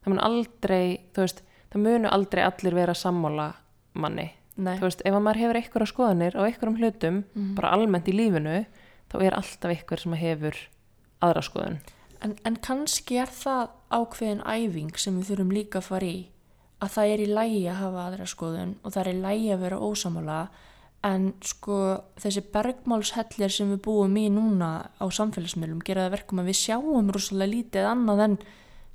það mun aldrei, þú veist, það munu aldrei allir vera sammála manni. Nei. Þú veist, ef að maður hefur einhverja skoðanir á einhverjum hlutum, bara almennt í lífinu, þá er alltaf einhver sem hefur aðra skoðun. En, en kannski er það ákveðin æfing sem við þurfum líka að fara í að það er í lægi að hafa aðra skoðun og það er í lægi að vera ósamála en sko þessi bergmálshellir sem við búum í núna á samfélagsmiðlum gera það verkum að við sjáum rosalega lítið annað en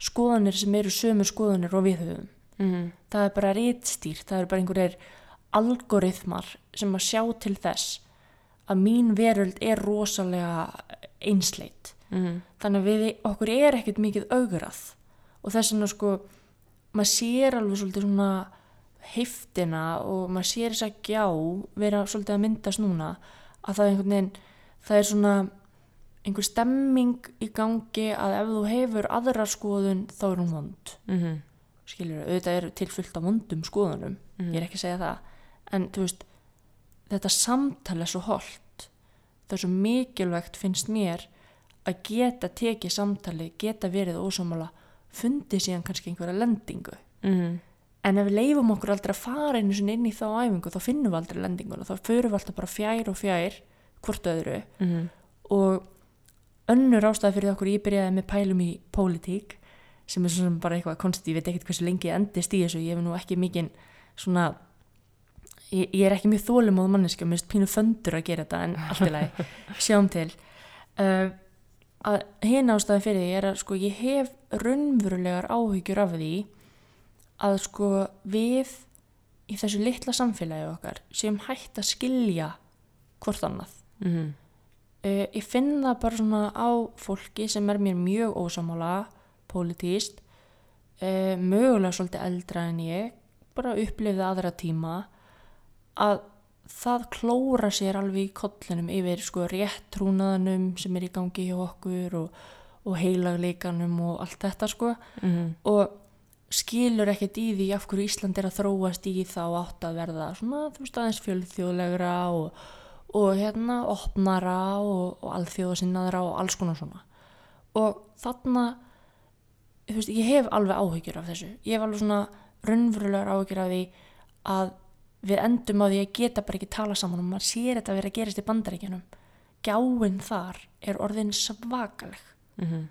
skoðanir sem eru sömu skoðanir og við höfum. Mm. Það er bara rítstýrt, það eru bara einhverjir algoritmar sem að sjá til þess að mín veröld er rosalega einsleit Mm. þannig að við, okkur er ekkert mikið augrað og þess vegna sko maður sér alveg svolítið svona heiftina og maður sér þess að gjá vera svolítið að myndast núna að það er einhvern veginn það er svona einhver stemming í gangi að ef þú hefur aðra skoðun þá er hún vond Mm. skilur, auðvitað er til fullt af vondum skoðunum Mhm. ég er ekki að segja það en þú veist, þetta samtal er svo holdt það er svo mikilvægt finnst mér að geta tekið samtali, geta verið ósámála fundið síðan kannski einhverja lendingu. Mm. en ef við leifum okkur aldrei að fara einu sinni inn í þá æfingu þá finnum við aldrei lendinguna. Þá förum við alltaf bara fjær og fjær hvort öðru. Mm. og önnur ástæði fyrir okkur ég byrjaði með pælum í pólitík sem er svona bara eitthvað konstið, ég veit ekkert hversu lengi endist í þessu, ég hef nú ekki mikinn svona ég, ég er ekki mjög þólumóð manneski og mér finnst pínu föndur að gera þetta en allt í lagi. Sjáum til. Uh, að hinn ástæði fyrir því er að sko ég hef raunverulegar áhyggjur af því að sko við í þessu litla samfélagi okkar sem hægt að skilja hvort annað Mm. Uh, ég finn það bara svona á fólki sem er mér mjög ósamála pólitíst uh, mögulega svolítið eldra en ég bara upplifði aðra tíma að það klóra sér alveg í kollinum yfir sko réttrúnaðanum sem er í gangi hjá okkur og, og heilagleikanum og allt þetta sko. Mm. og skilur ekkert í því af hverju Ísland er að þróast í þá átt að verða svona, þú veist, aðeins fjölþjóðlegra og, og hérna opnara og, og alþjóðasinnaðra og alls konar svona. Og þarna þú veist, ég hef alveg áhyggjur af þessu. Ég hef alveg svona raunverulegar áhyggjur af því að við endum á því að geta bara ekki tala saman og maður sér þetta að vera að gerast í bandaríkjanum gjáin þar er orðin svakaleg. Mm.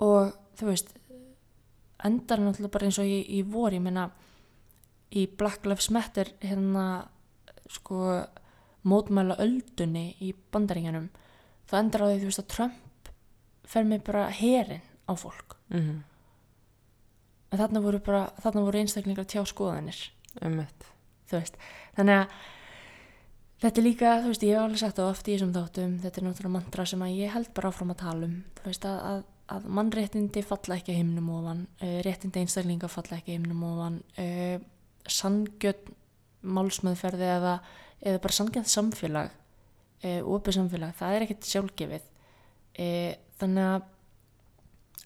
og þú veist endar náttúrulega bara eins og í, í vor ég meina í Black Lives Matter hérna sko mótmæla öldunni í bandaríkjanum það endar á því þú veist að Trump fer með bara herin á fólk. Mm. en þarna voru bara, þarna voru einstaklingar tjá skoðanir. Þú veist, þannig að þetta er líka, þú veist, ég hef alveg sagt það oft í þessum þáttum, þetta er náttúrulega mantra sem að ég held bara áfram að tala um þú veist, að, að, að mannréttindi falla ekki að himnum ofan, uh, réttindi einstaklinga falla ekki að himnum ofan uh, sangjöld málsmeðferði eða, eða bara sangjöld samfélag uh, opið samfélag, það er ekkert sjálfgefið. Þannig að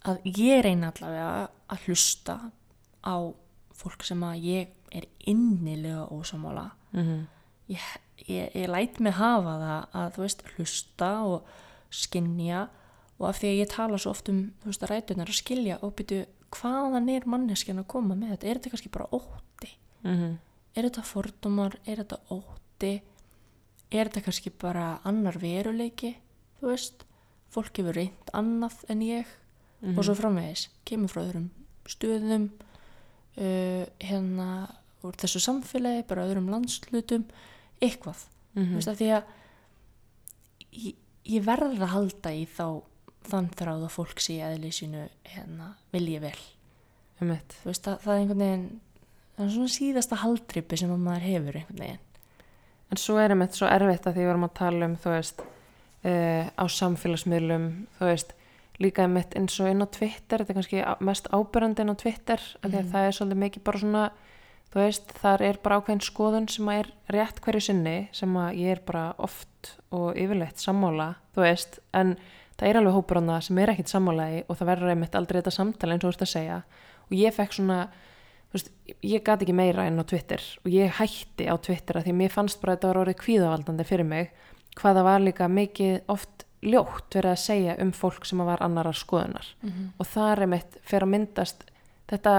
að ég reyna allavega að hlusta á fólk sem að ég er innilega ósamála Mm. ég, ég, ég læt mig hafa það að þú veist hlusta og skinja og af því að ég tala svo oft um þú veist að rætunar að skilja og byrju hvaðan er manneskjan að koma með þetta? Er þetta kannski bara ótti? Mm. er þetta fordómar, er þetta ótti? Er þetta kannski bara annar veruleiki? Þú veist, fólk hefur reynd annað en ég Mhm. og svo framvegis, kemur frá öðrum stöðum uh, hérna úr þessu samfélagi, bara öðrum landslutum eitthvað, Mm. veist að því að ég, ég verð að halda í þá þann þráð að fólk sé eðli sínu hérna, vilji vel veist að það er einhvern veginn það er svona síðasta haldripi sem að maður hefur einhvern veginn En svo er einmitt svo erfitt að því við erum að tala um, þú veist, uh, á samfélagsmiðlum, þú veist, líka eins og inn á Twitter, þetta er kannski mest ábyrjandi inn á Twitter, Mhm. það er svolítið mikið bara svona, þú veist, þar er bara ákveðin skoðun sem er rétt hverju sinni, sem að ég er bara oft og yfirleitt sammála, þú veist, en það er alveg hópur á það sem er ekkit sammálaði og það verður einmitt aldrei þetta samtala eins og þú ert að segja. Og ég fekk svona, þú veist, ég gat ekki meira inn á Twitter og ég hætti á Twitter að því að mér fannst bara að þetta var orðið kvíðavaldandi fyrir mig hvað það var líka mikið oft ljótt verið að segja um fólk sem var annarar skoðunar. Mhm. og það er mitt fyrir að myndast þetta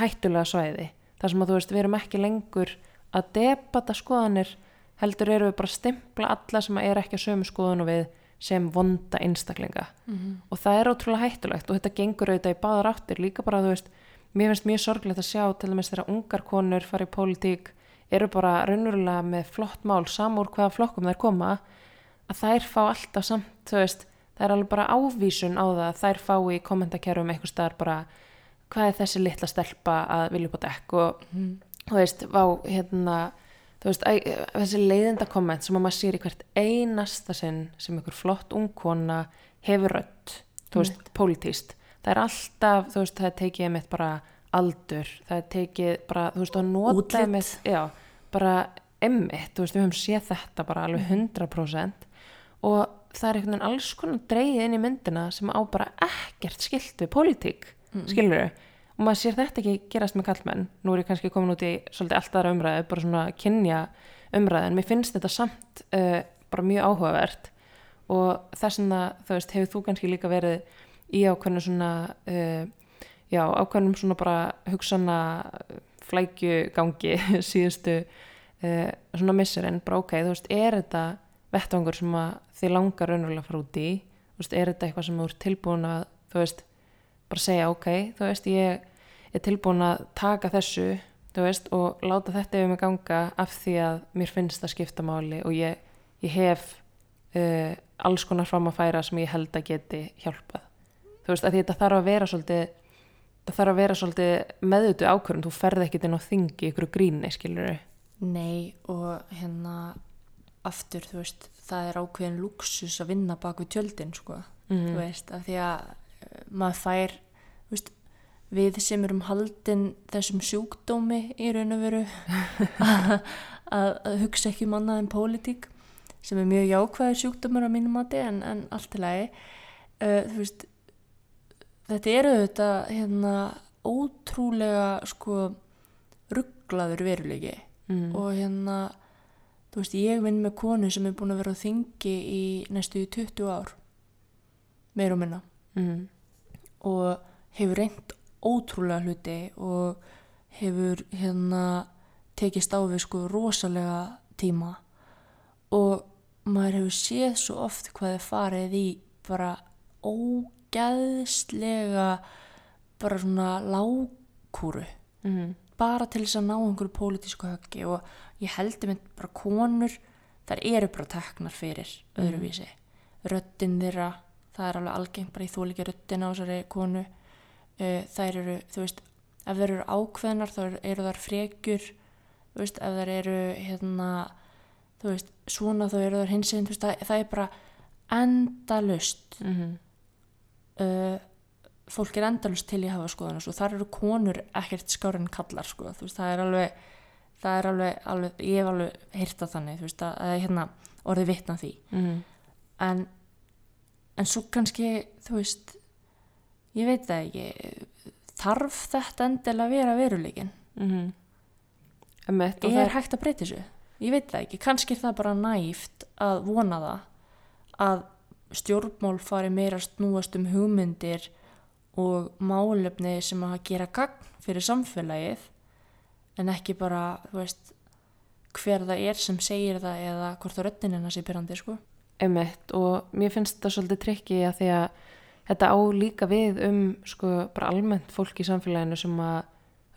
hættulega svæði þar sem að þú veist við erum ekki lengur að debata skoðanir heldur eru við bara að stimpla alla sem er ekki að sömu skoðun og við sem vonda einstaklinga Mhm. og það er ótrúlega hættulegt og þetta gengur auðvitað í báðar áttir líka bara þú veist, mér finnst mjög sorglegt að sjá til dæmis þegar ungar konur fara í pólitík eru bara raunverulega með flott mál samúr hvaða flokkum þær koma að þær fá alltaf samt þú veist, það er alveg bara ávísun á það að þær fá í kommentarkerfum eitthvað staðar bara hvað er þessi litla stelpa að vilja upp á dekk og Mhm. þú veist, vá, hérna þú veist, æ, þessi leiðinda komment sem að maður sér í hvert einasta sinn sem einhver flott ungkona hefur rödd, þú veist, pólitíst það er alltaf, þú veist, það er tekið einmitt bara aldur, það er tekið bara, þú veist, að nota einmitt, já, bara einmitt, þú veist, við höfum séð þetta bara alveg 100% og það er einhvern veginn alls konar dreigið inn í myndina sem á bara ekkert skilt við pólitík, mm. skilur og maður sér þetta ekki gerast með kallmenn nú er ég kannski komin út í svolítið allt aðra umræðu bara svona kynja umræðu en mér finnst þetta samt uh, bara mjög áhugavert. Og þess vegna þú veist, hefur þú kannski líka verið í ákveðnum svona uh, já, ákveðnum svona bara hugsana flækjugangi síðustu uh, svona missurinn, bara ok, þú veist, er þetta vettvangur sem að þið langar raunverulega að fara út í, þú veist, er þetta eitthvað sem þú ert tilbúin að, þú veist, bara segja ok, þú veist, ég er tilbúin að taka þessu, veist, og láta þetta yfir mig ganga af því að mér finnst það skipta máli og ég, ég hef uh, alls konar fram að færa sem ég held að geti hjálpað. Þú veist, að þetta þarf að vera svolítið, það þarf að vera svolítið meðutu ákvörðum, þú ferð ekkit inn á þingi ykkur gríni, skilur. Nei og hérna aftur þú veist það er ákveðin luxus að vinna bak við tjöldin sko Mhm. þú veist af því að maður fær veist, við sem erum haldin þessum sjúkdómi í raun og veru að, hugsa ekki um annað en pólitík sem er mjög jákvæður sjúkdómur á mínum mati en, en allt í lagi uh, veist þetta eru þetta hérna ótrúlega sko rugglaður veruleiki Mm. og hérna þú veist ég vinn með konu sem er búin að vera á þingi í næstu í 20 ár meir og minna Mm. Og hefur reynd ótrúlega hluti og hefur hérna tekist á við sko rosalega tíma. Og maður hefur séð svo oft hvað er farið í bara ógæðslega bara svona lágkúru. Mm. bara til þess að ná einhverju pólitísku höggi og ég heldur mynd bara konur þar eru bara teknar fyrir öðruvísi. Röddin þeirra það er alveg algengt bara í þólíkja röddin á þessari konu uh, þær eru, þú veist ef þeir eru ákveðnar þá eru- þar frekjur þú veist, ef þeir eru hérna, þú veist svona þá eru þar hinsinn, þú veist, það, það er bara endalust Mm. uh, fólk er endalust til í hafa skoðan og þar eru konur ekkert skári en kallar sko. Þú veist, það er alveg það er alveg, alveg ég hef alveg heyrt að þannig þú veist, að, að hérna orðið vitna því Mm. en, en svo kannski þú veist ég veit það ekki þarf þetta endilega að vera veruleikin Mm. Emmett, og er það hægt að breyta þessu? Ég veit það ekki, kannski er það bara næft að vona það að stjórnmál fari meira snúast um hugmyndir og málefni sem að gera gagn fyrir samfélagið en ekki bara, þú veist hver það er sem segir það eða hvort það hennar sé byrjandi, sko Emmett og mér finnst þetta svolítið trikki að því að þetta á líka við um sko bara almennt fólk í samfélaginu sem að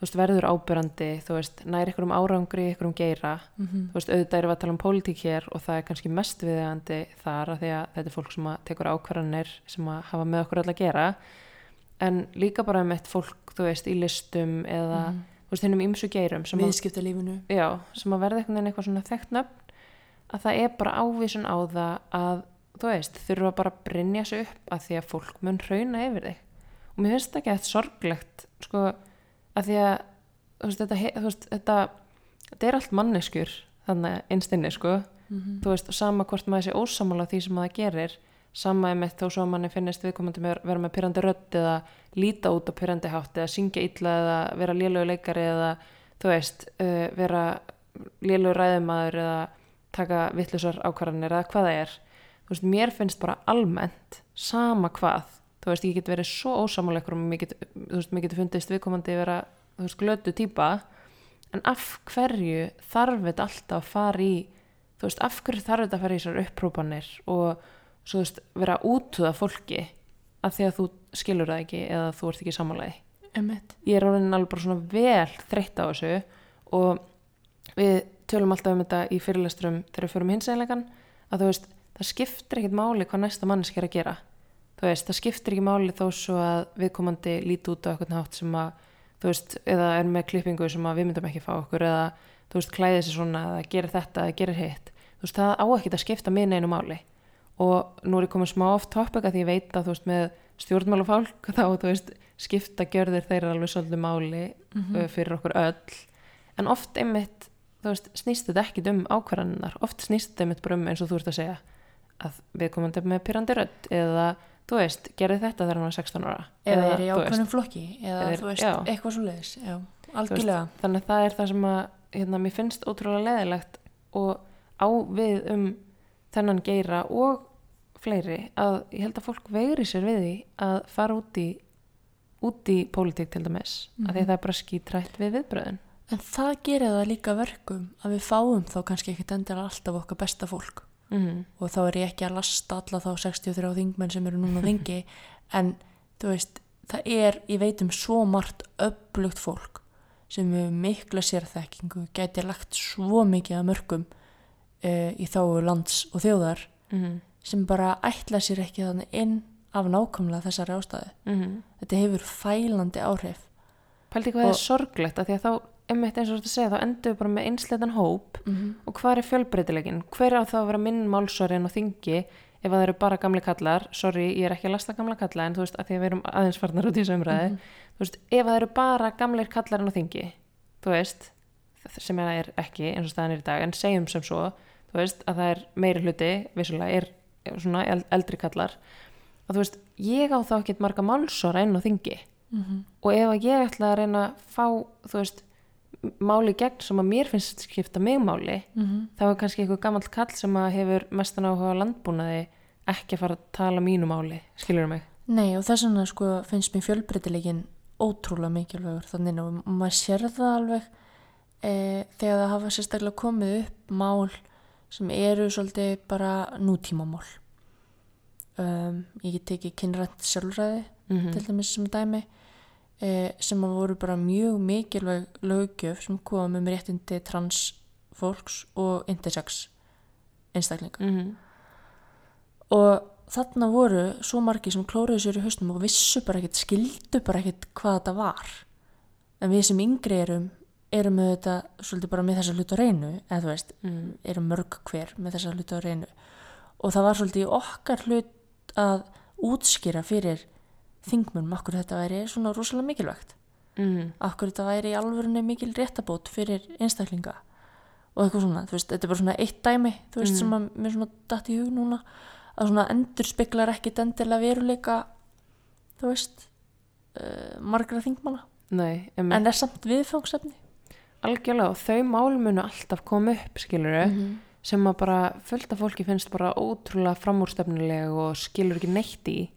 þú veist, verður ábyrrandi þú veist, nær ykkur um árangri, ykkur um geira. Mhm. þú veist, auðvitað við að tala um pólitík hér og það er kannski mest viðegandi þar að því að þetta er fólk sem að tekur ákvarðanir sem að hafa með okkur öll að gera. En líka bara með fólk, þú veist, í listum eða, þú veist, hennum ymsu geirum viðskiptalífinu. Já, sem að verða eitthvað svona þekkt nöfn að það er bara ávísun á það að, þú veist, þurfa bara að brynja sig upp að því að fólk mun hrauna yfir þig og mér finnst það ekki eitthvað sorglegt sko, að því að þú veist, þetta, þú veist, þetta þetta er allt manneskjur þannig einstinni, sko Mhm. þú veist, sama hvort maður sé ósamála því sem það gerir sama er með þó svo að manni finnist viðkomandi með, vera með pyrrandi rödd eða líta út á pyrrandi hátt eða syngja illa eða vera lélögu leikari eða þú veist, uh, vera lélögu ræðumæður eða taka vittlusar ákvarðanir eða hvað það er þú veist, mér finnst bara almennt sama hvað, þú veist, ég get verið svo ósamála ykkur og mér get, getur fundist viðkomandi vera, þú veist, glötu típa en af hverju þarf þetta alltaf að fara í þú veist, af hverju þarf þetta að fara í þessar upprópanir og svo þú veist, vera útuða fólki af því að þú skilur það ekki eða þú ert ekki sammálaði. Emmett. Ég er alveg bara svona vel þreytt á þessu og við tölum alltaf um þetta í fyrirlesturum þegar við förum hinsæðilegan að þú veist, það skiptir ekkit máli hvað næsta manneski er að gera. Þú veist, það skiptir ekki máli þó svo að viðkomandi líti út á eitthvað hátt sem að, þú veist, eða er með klippingu sem að við myndum ekki fá okkur eða, þú veist, klæði sér svona eða gerir þetta eða gerir hitt. Þú veist, það á ekkit að skipta minn einu máli. Og nú er ég komin smá oft topic að því ég veit að þú veist, með stjórnmálafálk þá, þú veist, skipta gjörðir þeirra alveg svolítið máli uh, fyrir okkur öll. En oft einmitt, þú veist, snýst þetta ekkit um ákvarðaninnar. Oft snýst þetta einmitt bara um eins og þú ert að segja að við komum þetta með pyrrandi rödd eða, þú veist, gerði þetta þegar hann var 16 ára. Eða er í ákveðnum flokki eða Eða þú veist, já. eitthvað svo leiðis. Já, Þú veist, algjörlega. þannig að það er það sem að hérna, mér finnst ótrúlega leðilegt og á við um þennan geira og fleiri að ég held að fólk veigri sér við því að fara út í út í pólitík til dæmis af því að það er bara skítrætt við viðbröðin En það gerir það líka verkum að við fáum þá kannski ekkit endilega alltaf okkar besta fólk. mm Og þá er ég ekki að lasta alla þá 63 þingmenn sem eru núna þingi. en þú veist, það er, ég veit um svo margt öflugt fólk sem við mikla sérþekkingu gæti lagt svo mikið að mörgum uh, í þáu lands og þjóðar -hmm. sem bara ætla sér ekki þannig inn af nákvæmlega þessari ástæðu. Mm Þetta hefur fælandi áhrif. Pældi hvað Og- er sorglegt að því að þá einmitt eins og þú segja, þá endum við bara með einsleitan hóp. Mm -hmm. og hvað er fjölbreytilegin? Hver á þá að vera minn málsórin og þingi ef að það eru bara gamli kallar? Sorry, ég er ekki að lasta gamla kalla en þú veist, að því að við erum aðeins farnar út í þessu umræði þú veist, ef að það eru bara gamlir kallar en á þingi, þú veist sem er, er ekki eins og staðan er í dag en segjum sem svo, þú veist að það er meiri hluti, vissulega er svona eld- eldri kallar. Að þú veist, ég á þá ekki marga málsóra inn á þingi. Og ef ég ætla að reyna að fá þú veist, máli gegn sem að mér finnst skipta mig máli þá er kannski eitthvað gamall kall sem að hefur mestan áhuga landbúnaði ekki að fara að tala mínu máli skilur mig? Nei og þess vegna sko finnst mér fjölbreytilegin ótrúlega mikilvægur þannig að maður sér það alveg e, þegar það hafa sérstaklega komið upp mál sem eru svolítið bara nútímamál. Um, ég get tekið kynrænt sjálfræði mm til dæmis sem dæmi sem að voru bara mjög mikilvæg löggjöf sem kom um réttindi trans fólks og intersex einstaklinga -hmm. og þarna voru svo margir sem klóruðu sér í hausnum og vissu bara ekkert, skildu bara ekkert hvað þetta var en við sem yngri erum erum með þetta svolítið bara með þessa hlutu á reynu eða þú veist, Mm. erum mörg hver með þessa hlutu á reynu og það var svolítið okkar hlut að útskýra fyrir þingmunum akkur þetta væri svona rosalega mikilvægt Mm. akkur þetta væri í alvörunni mikil réttabót fyrir einstaklinga og eitthvað svona, þú veist, þetta er bara svona eitt dæmi þú veist, Mm. sem að mér svona datt í hug núna að svona endur speklar ekkit endilega veruleika þú veist uh, margra þingmanna Nei, en er samt viðfangsefni algjörlega og þau mál munu alltaf koma upp skilur -hmm. sem að bara fullt af fólki finnst bara ótrúlega framúrstefnileg og skilur ekki neitt í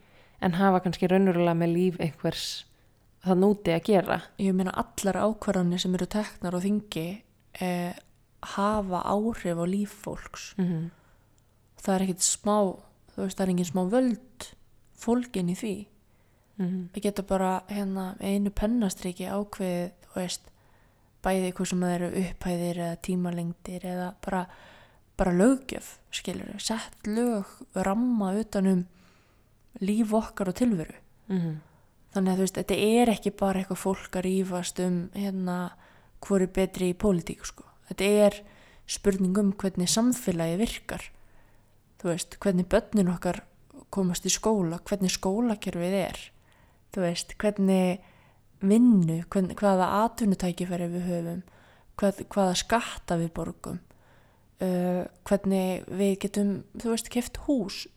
en hafa kannski raunverulega með líf einhvers það núti að gera ég meina allar ákvarðanir sem eru teknar á þingi eh, hafa áhrif á líf fólks mm -hmm. það er ekkit smá þú veist, það er engin smá völd fólkin í því Mhm. við getum bara hérna einu pennastriki ákveðið þú veist, bæði hvað sem það eru upphæðir eða tímalengdir eða bara, bara löggjöf skilur sett lög ramma utanum líf okkar og tilveru Mhm. þannig að þú veist, þetta er ekki bara eitthvað fólk að rífast um hérna hvor er betri í pólitík sko. þetta er spurning um hvernig samfélagi virkar þú veist, hvernig börnin okkar komast í skóla, hvernig skólakerfið er þú veist, hvernig vinnu, hvern, hvaða atvinnutækifæri við höfum hvað, hvaða skatta við borgum uh, hvernig við getum, þú veist, keft hús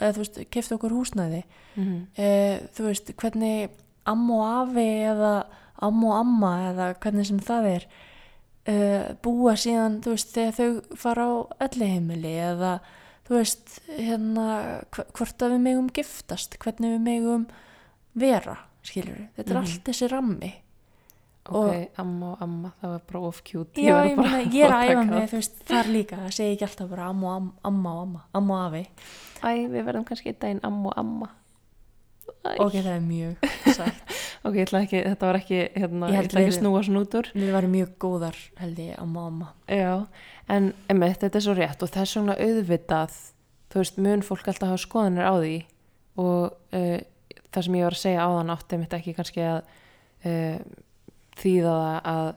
eða þú veist, keft okkur húsnæði Mhm. uh, þú veist, hvernig amma og afi eða amma og amma eða hvernig sem það er uh, búa síðan, þú veist, þegar þau fara á elliheimili eða þú veist, hérna hv- hvort að við megum giftast, hvernig við megum vera, skilur við þetta er Mhm. allt þessi rammi ok, amma og amma, það var bara of cute Já, ég, bara ég er að æfa mig, þar líka það segi ekki alltaf bara amma og amma, amma og afi, æ, við verðum kannski einn daginn amma og amma. Æ. ok, það er mjög ok, ég ætla ekki, þetta var ekki hérna, Ég ætla ekki að snúa svona út úr. Við varum mjög góðar held ég, amma og amma. Já, en einmitt, þetta er svo rétt og það er svona auðvitað þú veist, mun fólk alltaf hafa skoðanir á því og uh, það sem ég var að segja áðan átti einmitt ekki kannski að uh, þýða það að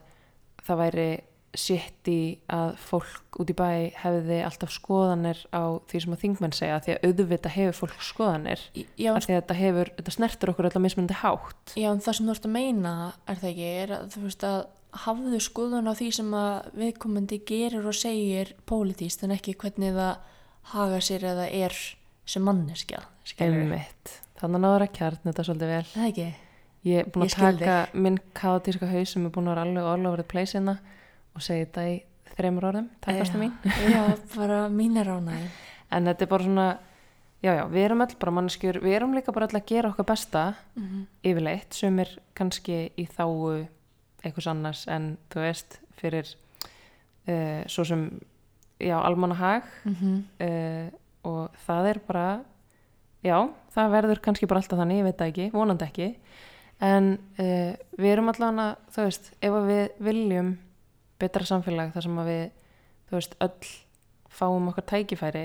það væri sitt í að fólk út í bæ hefði alltaf skoðanir á því sem að þingmenn segja því að auðvitað hefur fólk skoðanir Já, því að þetta hefur, þetta snertur okkur alltaf mismunandi hátt. Já, en það sem þú ert að meina er það ekki, er að þú veist að hafðu skoðun á því sem að viðkomandi gerir og segir pólitíst en ekki hvernig það haga sér eða er sem manneskja, þannig náður að kjarn þetta svolítið vel. Það ekki? Ég er búin að taka minn kaotíska haus sem er búin að vera alveg all over the place hérna og segja þetta í þreymur orðum, takkastu mín. Já, bara mín er ánæg. En þetta er bara svona, já já, við erum öll bara mannskjur, við erum líka bara öll að gera okkar besta Mm -hmm. yfirleitt sem er kannski í þáu einhvers annars en þú veist fyrir uh, svo sem, já, almannahag uh, og það er bara, já, það verður kannski bara alltaf þannig, ég veit það ekki, vonandi ekki en uh, við erum allan að, þú veist, ef við viljum betra samfélag þar sem að við, þú veist, öll fáum okkar tækifæri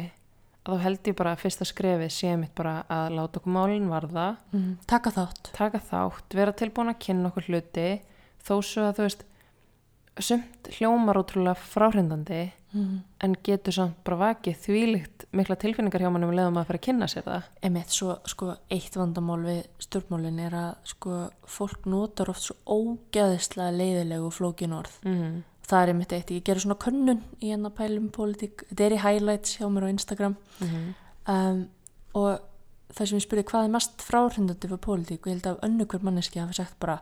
að þá held ég bara að fyrsta skrefið sé mitt bara að láta okkur málinn varða Taka þátt. taka þátt, vera tilbúin að kynna okkur hluti þó svo að þú veist sumt hljómar ótrúlega fráhrindandi Mm. en getur samt bara vakið þvílíkt mikla tilfinningar hjá mannum leðum að fara að kynna sér það Emitt, svo, sko, eitt vandamál við stjórnmálin er að, sko, fólk notar oft svo ógeðislega leiðilegu flókin orð. mm. Það er einmitt eitt, ég gerur svona könnun í hennar pælum pólitík, þetta er í highlights hjá mér á Instagram Mm um, og það sem ég spurði hvað er mest fráhrindandi fyrir pólitík og ég held að önnu hver manneski hafi sagt bara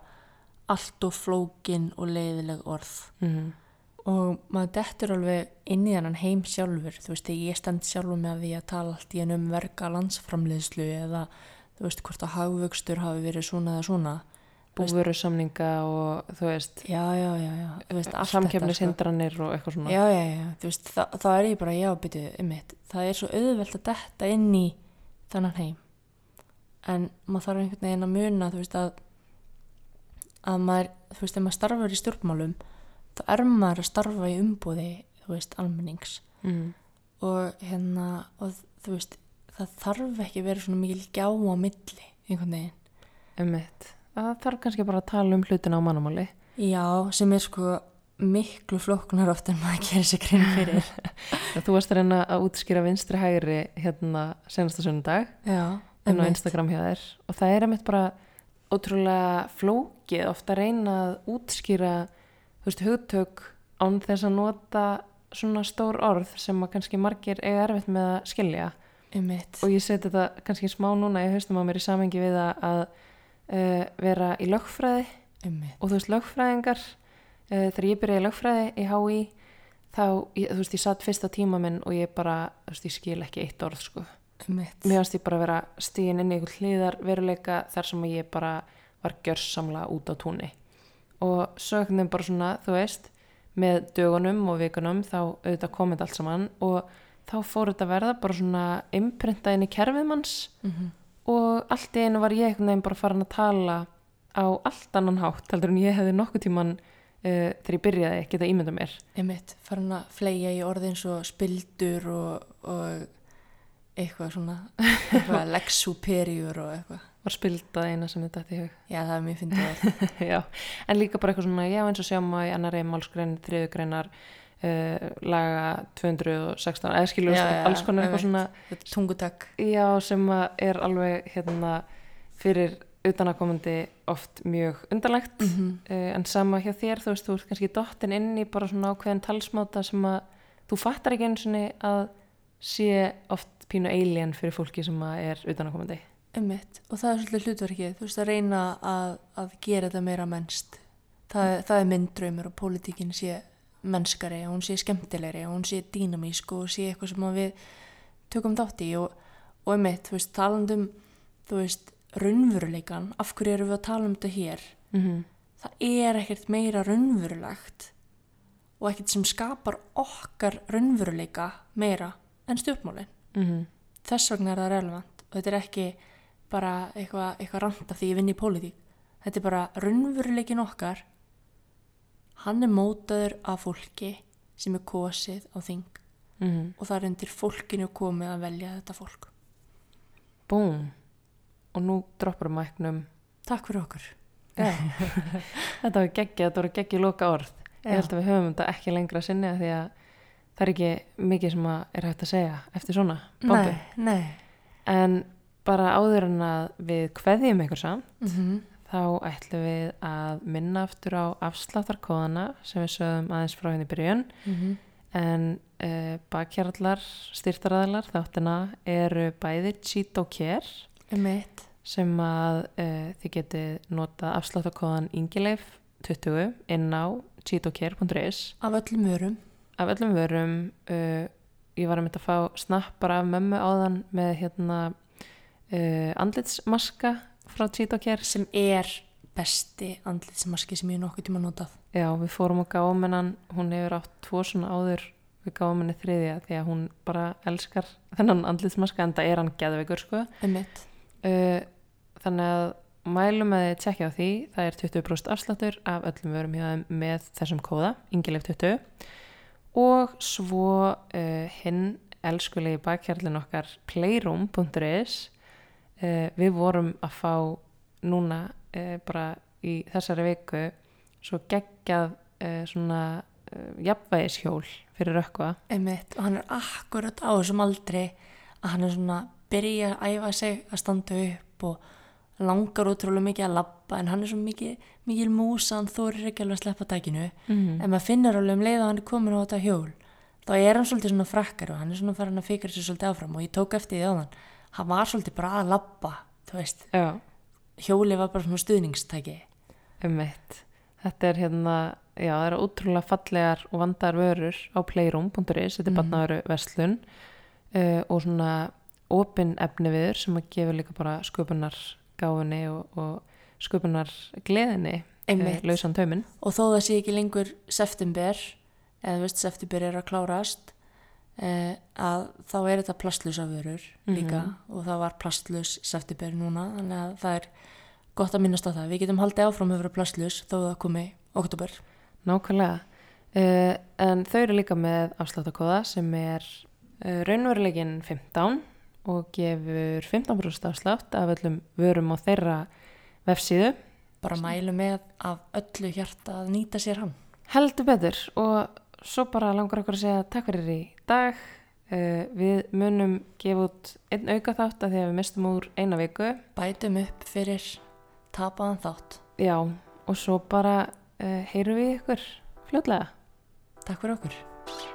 allt og flókin og leiðileg orð. -hmm. og maður dettur alveg inn í hennan heim sjálfur. Þú veist, ég stend sjálfur með því að tala allt í henn um verka landsframleiðslu eða þú veist, hvort að hagvöxtur hafi verið svona eða svona. Búveru samninga og þú veist já, já, já, já. Þú veist, þetta, sko. samkefnishindranir og eitthvað svona. Já, já, já, þú veist, þá, þá er ég bara já, byrju, einmitt, það er svo auðvelt að detta inn í þennan heim. En maður þarf einhvern veginn að muna þú veist að að maður, þú veist, ef maður starfar í stjórnmálum þá er maður að starfa í umbúði þú veist, almennings mm. og hérna og þú veist, það þarf ekki að vera svona mikil gjá á milli einhvern veginn Einmitt. það þarf kannski bara að tala um hlutina á mannamáli já, sem er sko miklu flóknar oft en maður gerir sér grinn fyrir þú varst að reyna að útskýra vinstri hægri hérna senasta já, inn á. Instagram hjá þér og það er einmitt bara ótrúlega flókið ofta að reyna að útskýra veist, hugtök án þess að nota svona stór orð sem að kannski margir eiga erfitt með að skilja einmitt. og ég seti þetta kannski smá núna í haustum á mér í samengi við að, að uh, vera í lögfræði einmitt. og þú veist lögfræðingar uh, þegar ég byrjaði í lögfræði í HÍ þá, ég, þú veist, ég satt fyrsta tíma minn og ég bara, þú veist, ég skil ekki eitt orð sko einmitt. mér fannst ég bara vera stíðin inn í einhvern hlýðar veruleika þar sem ég bara var gjörsamlega út á túnni og veginn bara svona, þú veist með dögunum og vikunum þá auðvitað komið allt saman og þá fór þetta að verða bara svona imprinta inn í kerfið manns Mhm. og allt í einu var ég einhvern veginn bara farin að tala á allt annan hátt heldur en ég hefði nokkuð tíman uh, þegar ég byrjaði geta ímynda mér einmitt, farin að fleia í orðin svo spildur og, og eitthvað svona eitthvað lex superior og eitthvað. Var spildað eina sem þetta ætti í hug. Já það er mjög fyndið já, en líka bara eitthvað svona, já eins og sjáum að í annari málskrein, þriðu greinar uh, laga 216 eða skilur Já, já, alls konar eitthvað svona Þetta er tungutak. Já, sem er alveg hérna fyrir utanakomandi oft mjög undarlegt. Mm -hmm. uh, en sama hjá þér, þú veist, þú ert kannski dottin inn í bara svona ákveðin talsmáta sem að þú fattar ekki eins og að sé oft pínu alien fyrir fólki sem er utanakomandi einmitt, og það er svolítið hlutverkið. Þú veist að reyna að, að gera þetta meira mennst það, það er minn draumur og pólitíkin sé mennskari og hún sé skemmtilegri og hún sé dýnamísk og sé eitthvað sem við tökum þátt í. Og, og einmitt, þú veist, talandum þú veist, raunveruleikan af hverju erum við að tala um þetta hér? Mm -hmm. það er ekkert meira raunverulegt og ekkert sem skapar okkar raunveruleika meira en stjórnmálin Mm þess vegna er það relevant. Og þetta er ekki bara eitthvað eitthva randa því ég vinn í pólitík. Þetta er bara raunveruleikin okkar. Hann er mótaður af fólki sem er kosið á þing. -hmm. og það er undir fólkinu komið að velja þetta fólk. Búm og nú droppar mæknum. Takk fyrir okkur. Þetta var geggja, þetta voru geggja loka orð. Ég Já. held að við höfum þetta ekki lengra sinni af því að það er ekki mikið sem að er hægt að segja eftir svona nei En bara áður en að við kveðjum ykkur samt, mm -hmm. þá ætlum við að minna aftur á afsláttarkóðana sem við sögum aðeins frá henni í byrjun. Mhm. En uh, bakkjarlar, styrtaraðlar, þáttina eru bæði cheat og care Um mitt sem að uh, þið getið nota afsláttakóðan Ingileif 20 inn á cheatocare.is Af öllum vörum af öllum vörum uh, ég var að mynda að fá snappar af mömmu áðan með hérna uh, andlitsmaska frá cheatocare sem er besti andlitsmaski sem ég nokkuð tíma notað. Já við fórum og gáum hennan. Hún hefur átt tvo svona áður. Við gáum henni þriðja því að hún bara elskar þennan andlitsmaska en það er hann geðveikur sko. Uh, þannig að mælum að þið tjekkja á því. Það er 20% afsláttur af öllum vörum hjá þeim með þessum kóða yngileg 20 og svo uh, hinn elskulegi bakkjarlinn okkar playroom.is uh, við vorum að fá núna uh, bara í þessari viku svo geggjað svona jafnvægishjól fyrir ökkva Um mitt og hann er akkurat á þessum aldri að hann er svona byrja að æfa sig að standa upp og langar útrúlega mikið að labba en hann er svo mikið, mikið músa hann þórir ekki alveg að sleppa tækinu mm. en maður finnur alveg um leið að hann er komin á þetta hjól. Þá er hann svolítið svona frakkar og hann er svona farin að fikra sér svolítið áfram og ég tók eftir því á hann hann var svolítið bara að Já, hjóli var bara svona stuðningstæki. Um þetta er hérna já, það eru ótrúlega fallegar og vandar vörur á playroom.is, þetta er mm. barnaveru verslun uh, og svona opin efni viður sem að gefa líka bara sköpunar gáfunni og, og sköpunar gleðinni uh, lausan tauminn. Og þó það sé ekki lengur september eða veist september er að klárast eh, að þá er þetta plastlusa vörur líka. Og það var plastlus september núna þannig að það er gott að minnast á það. Við getum haldið áfram að vera plastlus þó það komi oktober nákvæmlega. Uh, en þau eru líka með afsláttakóða sem er uh, raunverulegin 15 og gefur 15% afslátt af öllum vörum á þeirra vefsíðu bara mælu með af öllu hjarta að nýta sér hann Heldur betur og svo bara langar okkur að segja takk fyrir í dag. Uh, við munum gefa út einn auka þátt að því að við mistum úr eina viku. bætum upp fyrir tapaðan þátt Já, og svo bara uh, heyrum við ykkur fljótlega. takk fyrir okkur